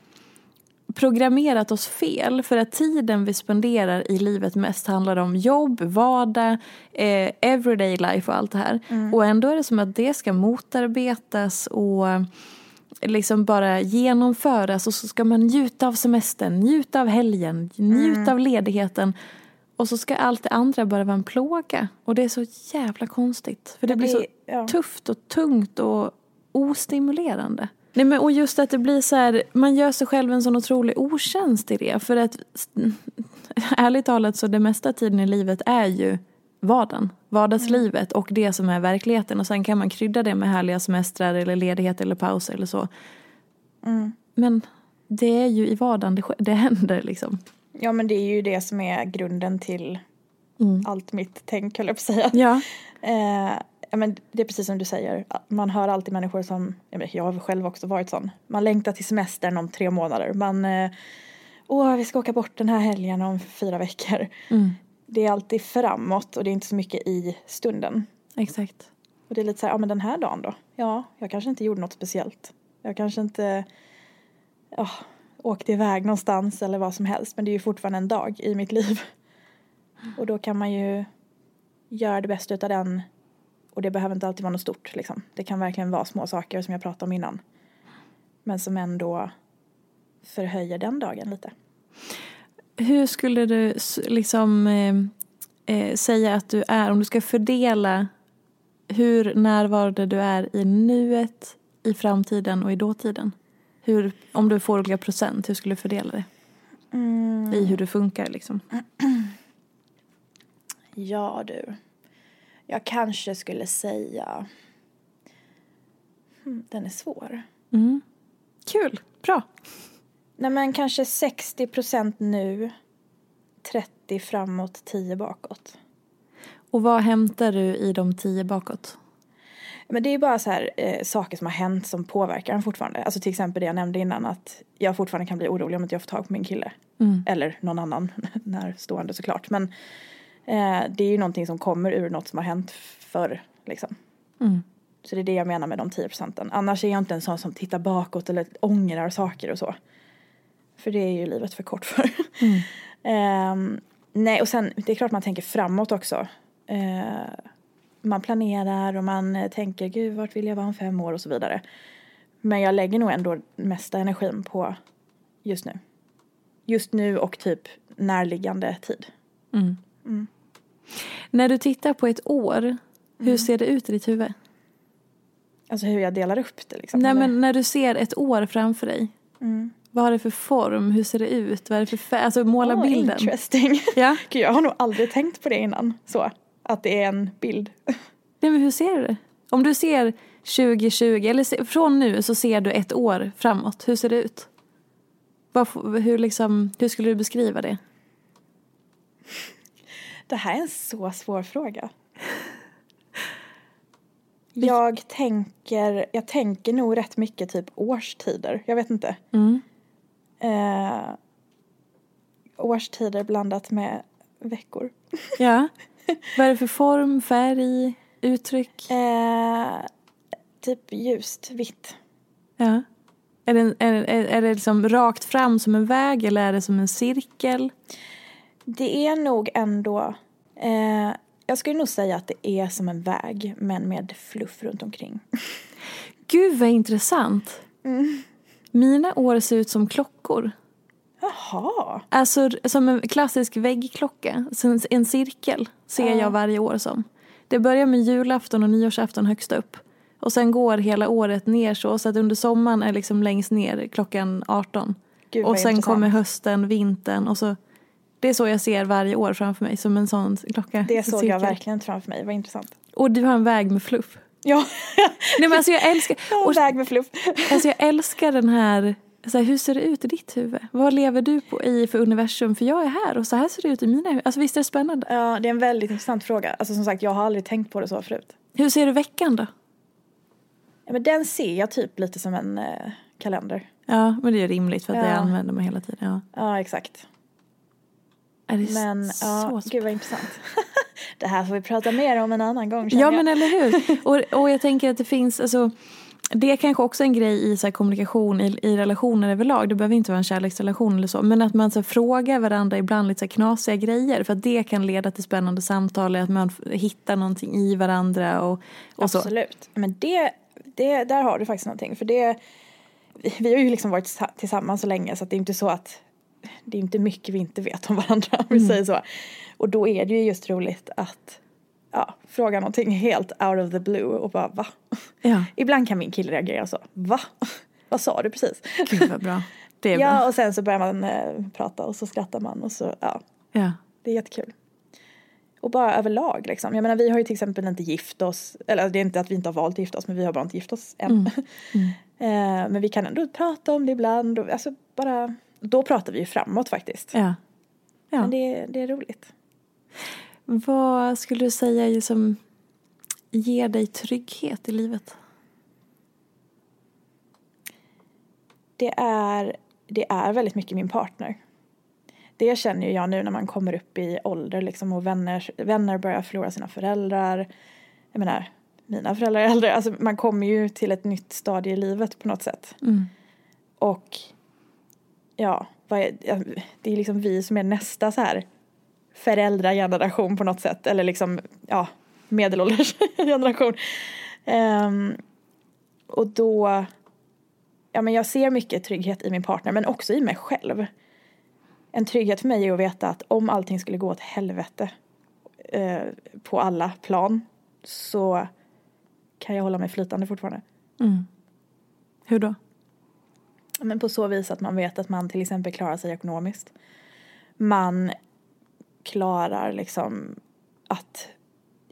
programmerat oss fel för att tiden vi spenderar i livet mest handlar om jobb, vardag, eh, everyday life och allt det här. Och ändå är det som att det ska motarbetas och liksom bara genomföras och så ska man njuta av semestern, njuta av helgen, njuta av ledigheten. Och så ska allt det andra bara vara en plåga. Och det är så jävla konstigt. För det Men blir det- så ja. tufft och tungt och ostimulerande. Nej, men, och just att det blir så här, man gör sig själv en sån otrolig otjänst i det. För att ärligt talat så det mesta tiden i livet är ju vardagen. Vardagslivet och det som är verkligheten. Och sen kan man krydda det med härliga semestrar eller ledighet eller pauser eller så. Men det är ju i vardagen det, det händer liksom. Ja men det är ju det som är grunden till allt mitt tänk höll jag på att säga. Ja. Eh, ja, men det är precis som du säger. Man hör alltid människor som, jag har själv också varit sån. Man längtar till semestern om tre månader. Man, eh, åh vi ska åka bort den här helgen om fyra veckor. Det är alltid framåt och det är inte så mycket i stunden. Exakt. Och det är lite så här, ja men den här dagen då? Ja, jag kanske inte gjorde något speciellt. Jag kanske inte ja, åkte iväg någonstans eller vad som helst. Men det är ju fortfarande en dag i mitt liv. Och då kan man ju göra det bästa utav den. Och det behöver inte alltid vara något stort liksom. Det kan verkligen vara små saker som jag pratade om innan. Men som ändå förhöjer den dagen lite. hur skulle du liksom eh, eh, säga att du är om du ska fördela hur närvarande du är i nuet, i framtiden och i dåtiden? Hur, om du får olika procent, hur skulle du fördela det? I hur du funkar liksom. Ja du. Jag kanske skulle säga... Hmm, den är svår. Mm. Kul, bra. Nej men kanske 60 procent nu, 30 framåt, 10 bakåt. Och vad hämtar du i de tio bakåt? Men det är bara så här eh, saker som har hänt som påverkar en fortfarande. Alltså till exempel det jag nämnde innan att jag fortfarande kan bli orolig om inte jag får tag på min kille. Mm. Eller någon annan närstående såklart. Men eh, det är ju någonting som kommer ur något som har hänt förr liksom. Mm. Så det är det jag menar med de 10 procenten. Annars är jag inte en sån som tittar bakåt eller ångrar saker och så. För det är ju livet för kort för. Ehm, nej, och sen det är klart man tänker framåt också. Eh, man planerar och man eh, tänker gud vart vill jag vara om fem år och så vidare. Men jag lägger nog ändå mesta energin på just nu. Just nu och typ närliggande tid. När du tittar på ett år, hur ser det ut i ditt huvud? Alltså hur jag delar upp det liksom. Nej, eller? men när du ser ett år framför dig, vad har det för form? Hur ser det ut? Vad är det för färg? Alltså måla Ah, bilden. Interesting. Ja. Gud, jag har nog aldrig tänkt på det innan. Så, att det är en bild. Nej, men hur ser du det? Om du ser 2020, eller från nu så ser du ett år framåt. Hur ser det ut? Vad, f- hur, liksom, hur skulle du beskriva det? Det här är en så svår fråga. Jag tänker, jag tänker nog rätt mycket typ årstider. Jag vet inte. Eh, årstider blandat med veckor. Ja. Vad är det för form, färg, uttryck? Eh, typ ljust, vitt. Ja. Är det, är, är, är det liksom rakt fram som en väg eller är det som en cirkel? Det är nog ändå, eh, jag skulle nog säga att det är som en väg men med fluff runt omkring. Gud vad intressant. Mina år ser ut som klockor. Jaha. Alltså som en klassisk väggklocka. En- cirkel ser jag varje år som. Det börjar med julafton och nyårsafton högst upp. Och sen går hela året ner så. Så att under sommaren är liksom längst ner klockan 18. Gud, och sen intressant. kommer hösten, vintern och så. Det är så jag ser varje år framför mig. Som en sån klocka. Det såg jag verkligen framför mig, vad intressant. Och du har en väg med fluff. Ja, Nej men alltså jag älskar. och Och, väg med fluff. alltså jag älskar den här. Så här, hur ser det ut i ditt huvud? Vad lever du på i för universum? För jag är här och så här ser det ut i mina huvud. Alltså visst är det spännande? Ja, det är en väldigt intressant fråga. Alltså som sagt, jag har aldrig tänkt på det så förut. Hur ser du veckan då? Ja, men den ser jag typ lite som en eh, kalender. Ja, men det är rimligt för att det Ja. använder man hela tiden. Ja. Ja, exakt. Är det Men så ja, spännande? gud vad intressant. det här får vi prata mer om en annan gång Ja jag. men eller hur. Och, och jag tänker att det finns, alltså, det är kanske också en grej i så kommunikation i, i relationer överlag. Det behöver inte vara en kärleksrelation eller så. Men att man så frågar varandra ibland lite så knasiga grejer. För att det kan leda till spännande samtal. Att man hittar någonting i varandra och, och så. Absolut. Men det, det, där har du faktiskt någonting. För det, vi- har ju liksom varit tillsa- tillsammans så länge så det är inte så att det är inte mycket vi inte vet om varandra om vi Mm. säger så. Och då är det ju just roligt att ja, fråga någonting helt out of the blue och bara va? Ja, Ibland kan min kille reagera så, va? Vad sa du precis? gud vad bra. Det är Ja, bra. och sen så börjar man eh, prata och så skrattar man och så, ja, Ja. det är jättekul. Och bara överlag liksom. Jag menar vi har ju till exempel inte gift oss, eller det är inte att vi inte har valt att gifta oss men vi har bara inte gift oss än. Eh, men vi kan ändå prata om det ibland och alltså bara, då pratar vi ju framåt faktiskt. Ja. ja. Men det, det är roligt. Vad skulle du säga är som ger dig trygghet i livet? Det är, det är väldigt mycket min partner. Det känner jag nu när man kommer upp i ålder liksom och vänner, vänner börjar förlora sina föräldrar. Jag menar, mina föräldrar är äldre. Alltså man kommer ju till ett nytt stadie i livet på något sätt. Och ja, vad är, det är liksom vi som är nästa så här föräldrageneration på något sätt. Eller liksom, ja, medelålders generation. Um, och då, ja men jag ser mycket trygghet i min partner men också i mig själv. en trygghet för mig är att veta att om allting skulle gå åt helvete eh, på alla plan så kan jag hålla mig flytande fortfarande. Mm. Hur då? Men på så vis att man vet att man till exempel klarar sig ekonomiskt. Man klarar liksom att,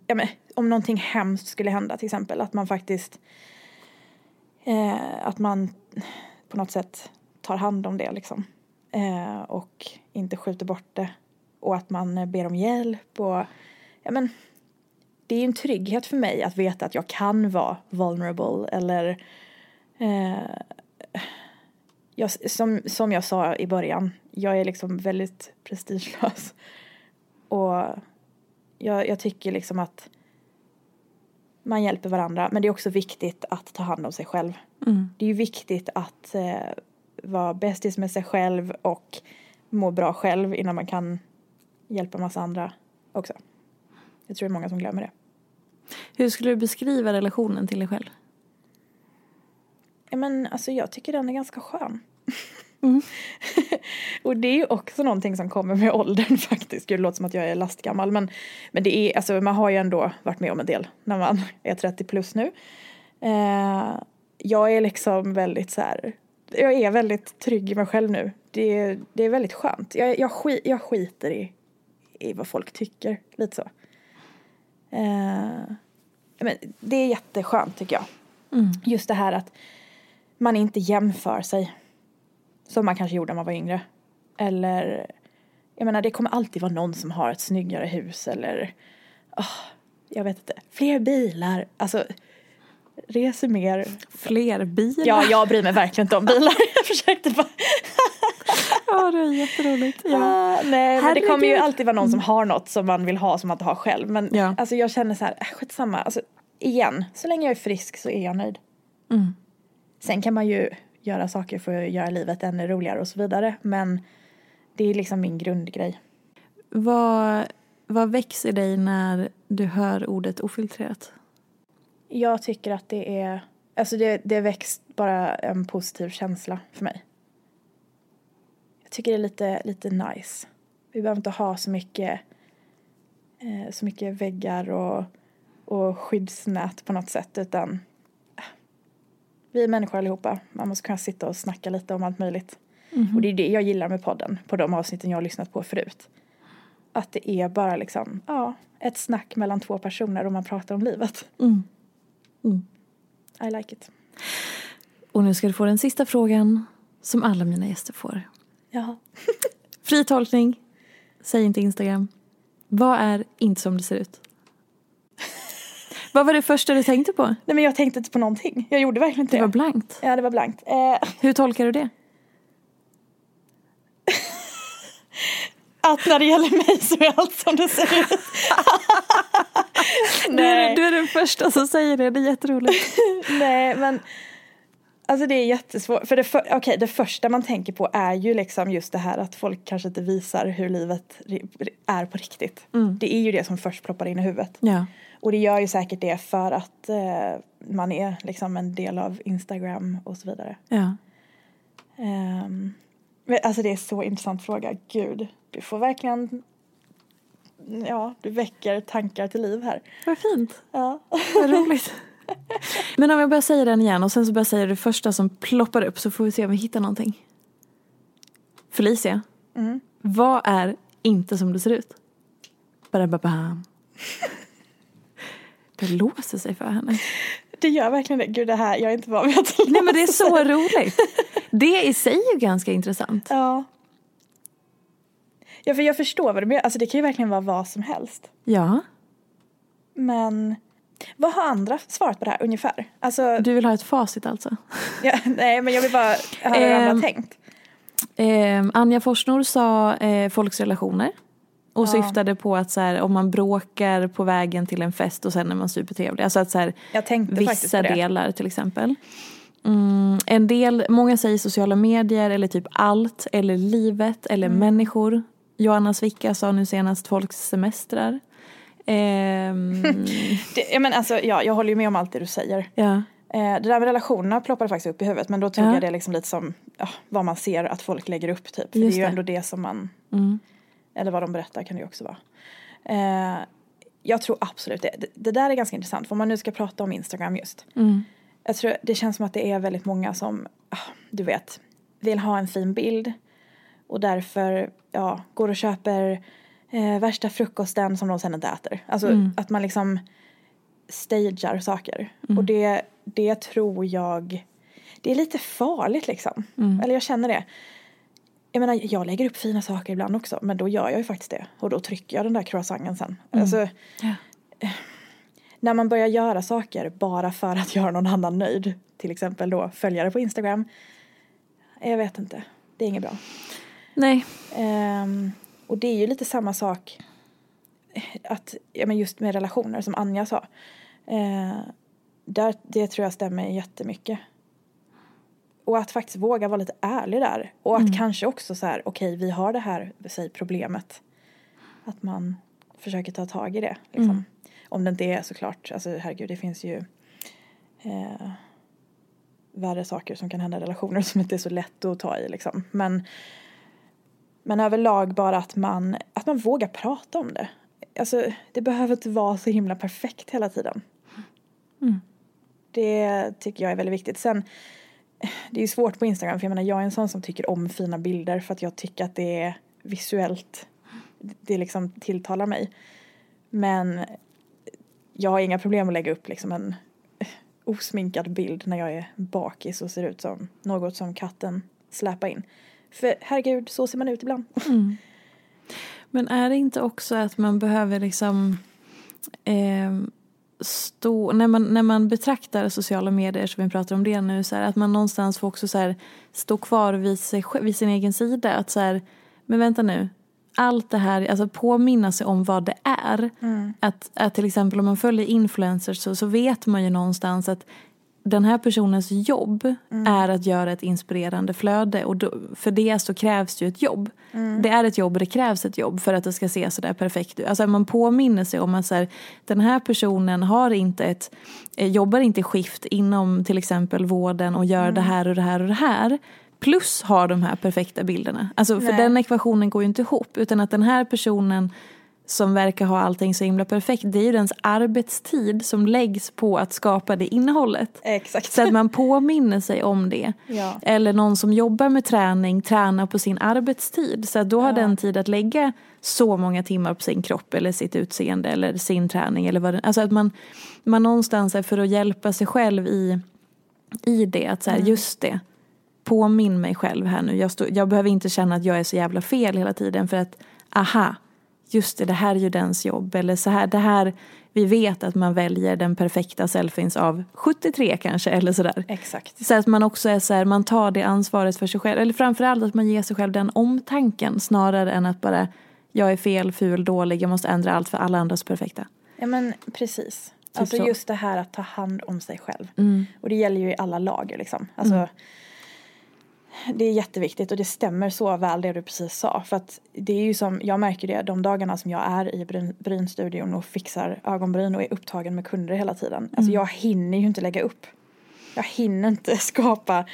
ja men om någonting hemskt skulle hända till exempel, att man faktiskt, eh, att man på något sätt tar hand om det liksom. Eh, och inte skjuter bort det. Och att man ber om hjälp och, ja men, det är en trygghet för mig att veta att jag kan vara vulnerable eller eh, jag, som, som jag sa i början, jag är liksom väldigt prestigelös. Och jag, jag tycker liksom att man hjälper varandra, men det är också viktigt att ta hand om sig själv. Mm. Det är ju viktigt att eh, vara bästis med sig själv och må bra själv innan man kan hjälpa massa andra också. Jag tror det är många som glömmer det. Hur skulle du beskriva relationen till dig själv? Ja, men alltså jag tycker den är ganska skön. Mm. och det är ju också någonting som kommer med åldern faktiskt. Gud, det låter som att jag är lastgammal men, men det är, alltså man har ju ändå varit med om en del när man är 30 plus nu. Eh, jag är liksom väldigt så här, jag är väldigt trygg i mig själv nu. Det, det är väldigt skönt. Jag, jag, skit, jag skiter i, i vad folk tycker, lite så. Eh, men det är jätteskönt tycker jag. Mm. Just det här att man inte jämför sig. Som man kanske gjorde när man var yngre. Eller, jag menar det kommer alltid vara någon som har ett snyggare hus eller, oh, jag vet inte, fler bilar. Alltså, reser mer. Fler bilar? Ja, jag bryr mig verkligen inte om bilar. jag försökte bara. ja, det är jätteroligt. Ja. Ah, nej, men det kommer ju alltid vara någon som har något som man vill ha som man inte har själv. Men Ja. alltså jag känner så här, äh, skitsamma. Alltså, igen, så länge jag är frisk så är jag nöjd. Mm. Sen kan man ju göra saker för att göra livet ännu roligare och så vidare. Men det är liksom min grundgrej. Vad, vad växer dig när du hör ordet ofiltrerat? Jag tycker att det är, alltså det, det väcks bara en positiv känsla för mig. Jag tycker det är lite, lite nice. Vi behöver inte ha så mycket, eh, så mycket väggar och, och skyddsnät på något sätt utan vi är människor allihopa. Man måste kunna sitta och snacka lite om allt möjligt. Och det är det jag gillar med podden, på de avsnitten jag har lyssnat på förut. Att det är bara liksom, ja, ett snack mellan två personer och man pratar om livet. Mm. I like it. Och nu ska du få den sista frågan som alla mina gäster får. Jaha. Fri tolkning. Säg inte Instagram. Vad är inte som det ser ut? Vad var det första du tänkte på? Nej men jag tänkte inte på någonting. Jag gjorde verkligen inte Det det. var blankt. Ja det var blankt. Eh, Hur tolkar du det? att när det gäller mig så är allt som det ser ut. Du är, du är den första som säger det, det är jätteroligt. Nej men Alltså det är jättesvårt. För det, för, okay, det första man tänker på är ju liksom just det här att folk kanske inte visar hur livet är på riktigt. Det är ju det som först ploppar in i huvudet. Ja. Och det gör ju säkert det för att eh, man är liksom en del av Instagram och så vidare. ja. Um, alltså det är en så intressant fråga. Gud, du får verkligen, ja, du väcker tankar till liv här. Vad fint. Ja. Vad roligt. Men om jag börjar säga den igen och sen så börjar jag säga det första som ploppar upp så får vi se om vi hittar någonting. Felicia, Mm. vad är inte som det ser ut? Badababam. Det låser sig för henne. Det gör verkligen det. Gud, det här, jag är inte van vid att det Nej men det är så roligt. Det i sig är ju ganska intressant. Ja. Ja, för jag förstår vad du menar. Alltså det kan ju verkligen vara vad som helst. Ja, Men vad har andra svarat på det här ungefär? Alltså, du vill ha ett facit alltså? ja, nej men jag vill bara höra hur andra Ehm, har tänkt. Eh, Anja Forsnor sa eh, folks relationer. Och syftade på att så här, om man bråkar på vägen till en fest och sen är man supertrevlig. Alltså att så här, Jag tänkte faktiskt vissa delar till exempel. Mm, en del, många säger sociala medier eller typ allt eller livet eller Mm. människor. Joanna Svicka sa nu senast folks semestrar. Ehm, det. Ja, men alltså, ja, jag håller ju med om allt det du säger. ja. Eh, det där med relationerna ploppade faktiskt upp i huvudet men då tog Ja. jag det liksom lite som ja, vad man ser att folk lägger upp typ. För det är ju det. ändå det som man, Mm. Eller vad de berättar kan det ju också vara. Eh, jag tror absolut det. det. Det där är ganska intressant för om man nu ska prata om Instagram just. Mm. Jag tror det känns som att det är väldigt många som, ah, du vet, vill ha en fin bild. Och därför, ja, går och köper eh, värsta frukosten som de sen inte äter. Alltså Mm. att man liksom stagear saker. Och det, det tror jag, det är lite farligt liksom. Eller jag känner det. Jag menar, jag lägger upp fina saker ibland också, men då gör jag ju faktiskt det. Och då trycker jag den där croissanten sen. Alltså, Ja. när man börjar göra saker bara för att göra någon annan nöjd, till exempel då följare på Instagram. Jag vet inte, det är inget bra. Nej. Ehm, och det är ju lite samma sak att, ja men just med relationer som Anja sa. Eh, där, det tror jag stämmer jättemycket. Och att faktiskt våga vara lite ärlig där. Och att kanske också så här, okej vi har det här, säg problemet. Att man försöker ta tag i det. Liksom. Om det inte är såklart, alltså herregud det finns ju eh, värre saker som kan hända i relationer som inte är så lätt att ta i liksom. Men, men överlag bara att man, att man vågar prata om det. Alltså det behöver inte vara så himla perfekt hela tiden. Det tycker jag är väldigt viktigt. Sen, det är svårt på Instagram för jag menar jag är en sån som tycker om fina bilder för att jag tycker att det är visuellt, det liksom tilltalar mig. Men jag har inga problem att lägga upp liksom en osminkad bild när jag är bakis och ser ut som något som katten släpar in. För herregud, så ser man ut ibland. Mm. Men är det inte också att man behöver liksom eh, stå, när man, när man betraktar sociala medier, som vi pratar om det nu, så här, att man någonstans får också så här, stå kvar vid, sig, vid sin egen sida. Att så här, men vänta nu, allt det här, alltså påminna sig om vad det är. Att, att till exempel om man följer influencers så, så vet man ju någonstans att den här personens jobb är att göra ett inspirerande flöde och då, för det så krävs ju ett jobb. Det är ett jobb och det krävs ett jobb för att det ska se sådär perfekt ut. Alltså man påminner sig om att så här, den här personen har inte ett, eh, jobbar inte skift inom till exempel vården och gör det här och det här och det här. Plus har de här perfekta bilderna. Alltså för Nej. den ekvationen går ju inte ihop utan att den här personen som verkar ha allting så himla perfekt, det är ju dens arbetstid som läggs på att skapa det innehållet. Exakt. Så att man påminner sig om det. Ja. Eller någon som jobbar med träning tränar på sin arbetstid. Så att då har den tid att lägga så många timmar på sin kropp eller sitt utseende eller sin träning. Eller vad det, alltså att man, man någonstans är för att hjälpa sig själv i, i det. Att så här, just det, påminn mig själv här nu. Jag, stå, jag behöver inte känna att jag är så jävla fel hela tiden för att aha, just det, det här är ju dens jobb. Eller så här, det här, vi vet att man väljer den perfekta selfies av 73 kanske eller sådär. Exakt. Så att man också är så här, man tar det ansvaret för sig själv. Eller framförallt att man ger sig själv den omtanken snarare än att bara jag är fel, ful, dålig, jag måste ändra allt för alla andras perfekta. Ja men precis. alltså så. just det här att ta hand om sig själv. Mm. Och det gäller ju i alla lager liksom. Alltså, Det är jätteviktigt och det stämmer så väl det du precis sa. För att det är ju som, jag märker det de dagarna som jag är i bryn, brynstudion och fixar ögonbryn och är upptagen med kunder hela tiden. Alltså jag hinner ju inte lägga upp. Jag hinner inte skapa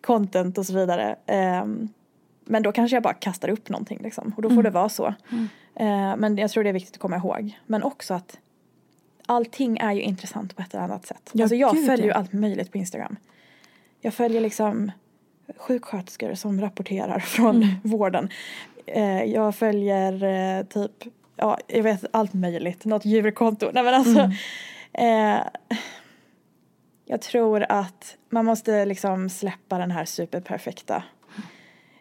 content och så vidare. Ehm, men då kanske jag bara kastar upp någonting liksom. Och då får det vara så. Eh, men jag tror det är viktigt att komma ihåg. Men också att allting är ju intressant på ett eller annat sätt. Ja, alltså jag gud, följer ju ja. allt möjligt på Instagram. Jag följer liksom sjuksköterskor som rapporterar från Mm. vården. Eh, jag följer eh, typ, ja jag vet allt möjligt, något djurkonto. Nej men alltså. Mm. Eh, jag tror att man måste liksom släppa den här superperfekta.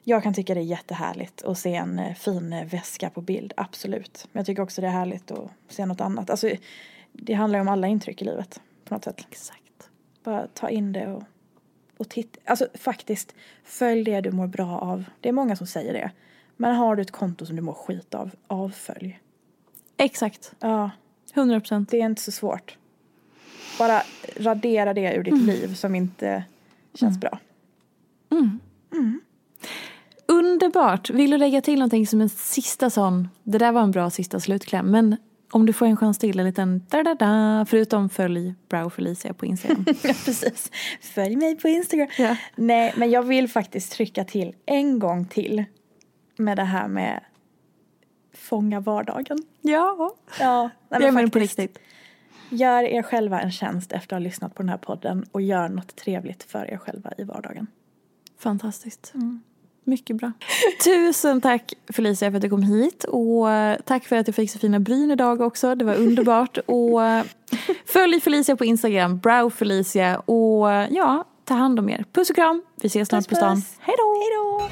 Jag kan tycka det är jättehärligt att se en eh, fin eh, väska på bild, absolut. Men jag tycker också det är härligt att se något annat. Alltså, det handlar ju om alla intryck i livet på något sätt. Exakt. Bara ta in det och, och titta. Alltså faktiskt, följ det du mår bra av. Det är många som säger det. Men har du ett konto som du mår skit av, avfölj. Exakt. Ja, 100 procent. det är inte så svårt. Bara radera det ur ditt liv som inte känns bra. Underbart. Vill du lägga till någonting som en sista sån, det där var en bra sista slutkläm, men Om du får en chans till, en liten da-da-da, förutom följ Brow Felicia på Instagram. ja, precis. Följ mig på Instagram. Ja. Nej, men jag vill faktiskt trycka till en gång till med det här med fånga vardagen. Ja. Ja, nej, Jag menar på riktigt. Gör er själva en tjänst efter att ha lyssnat på den här podden och gör något trevligt för er själva i vardagen. Fantastiskt. Mycket bra. Tusen tack Felicia för att du kom hit och eh, tack för att jag fick så fina bryn idag också. Det var underbart. och eh, följ Felicia på Instagram, brow Felicia och eh, ja, ta hand om er. Puss och kram. Vi ses snart Puss, på stan. Hej då!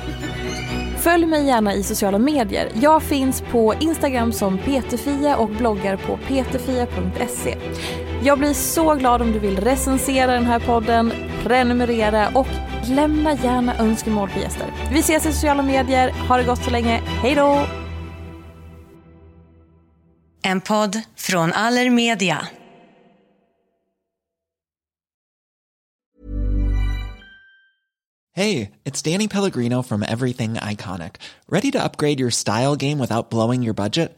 Följ mig gärna i sociala medier. Jag finns på Instagram som peterfia och bloggar på peterfia.se. Jag blir så glad om du vill recensera den här podden, prenumerera och lämna gärna önskemål på gäster. Vi ses i sociala medier. Ha det gott så länge. Hej då! En podd från Allermedia. Hey, it's Danny Pellegrino from Everything Iconic. Ready to upgrade your style game without blowing your budget?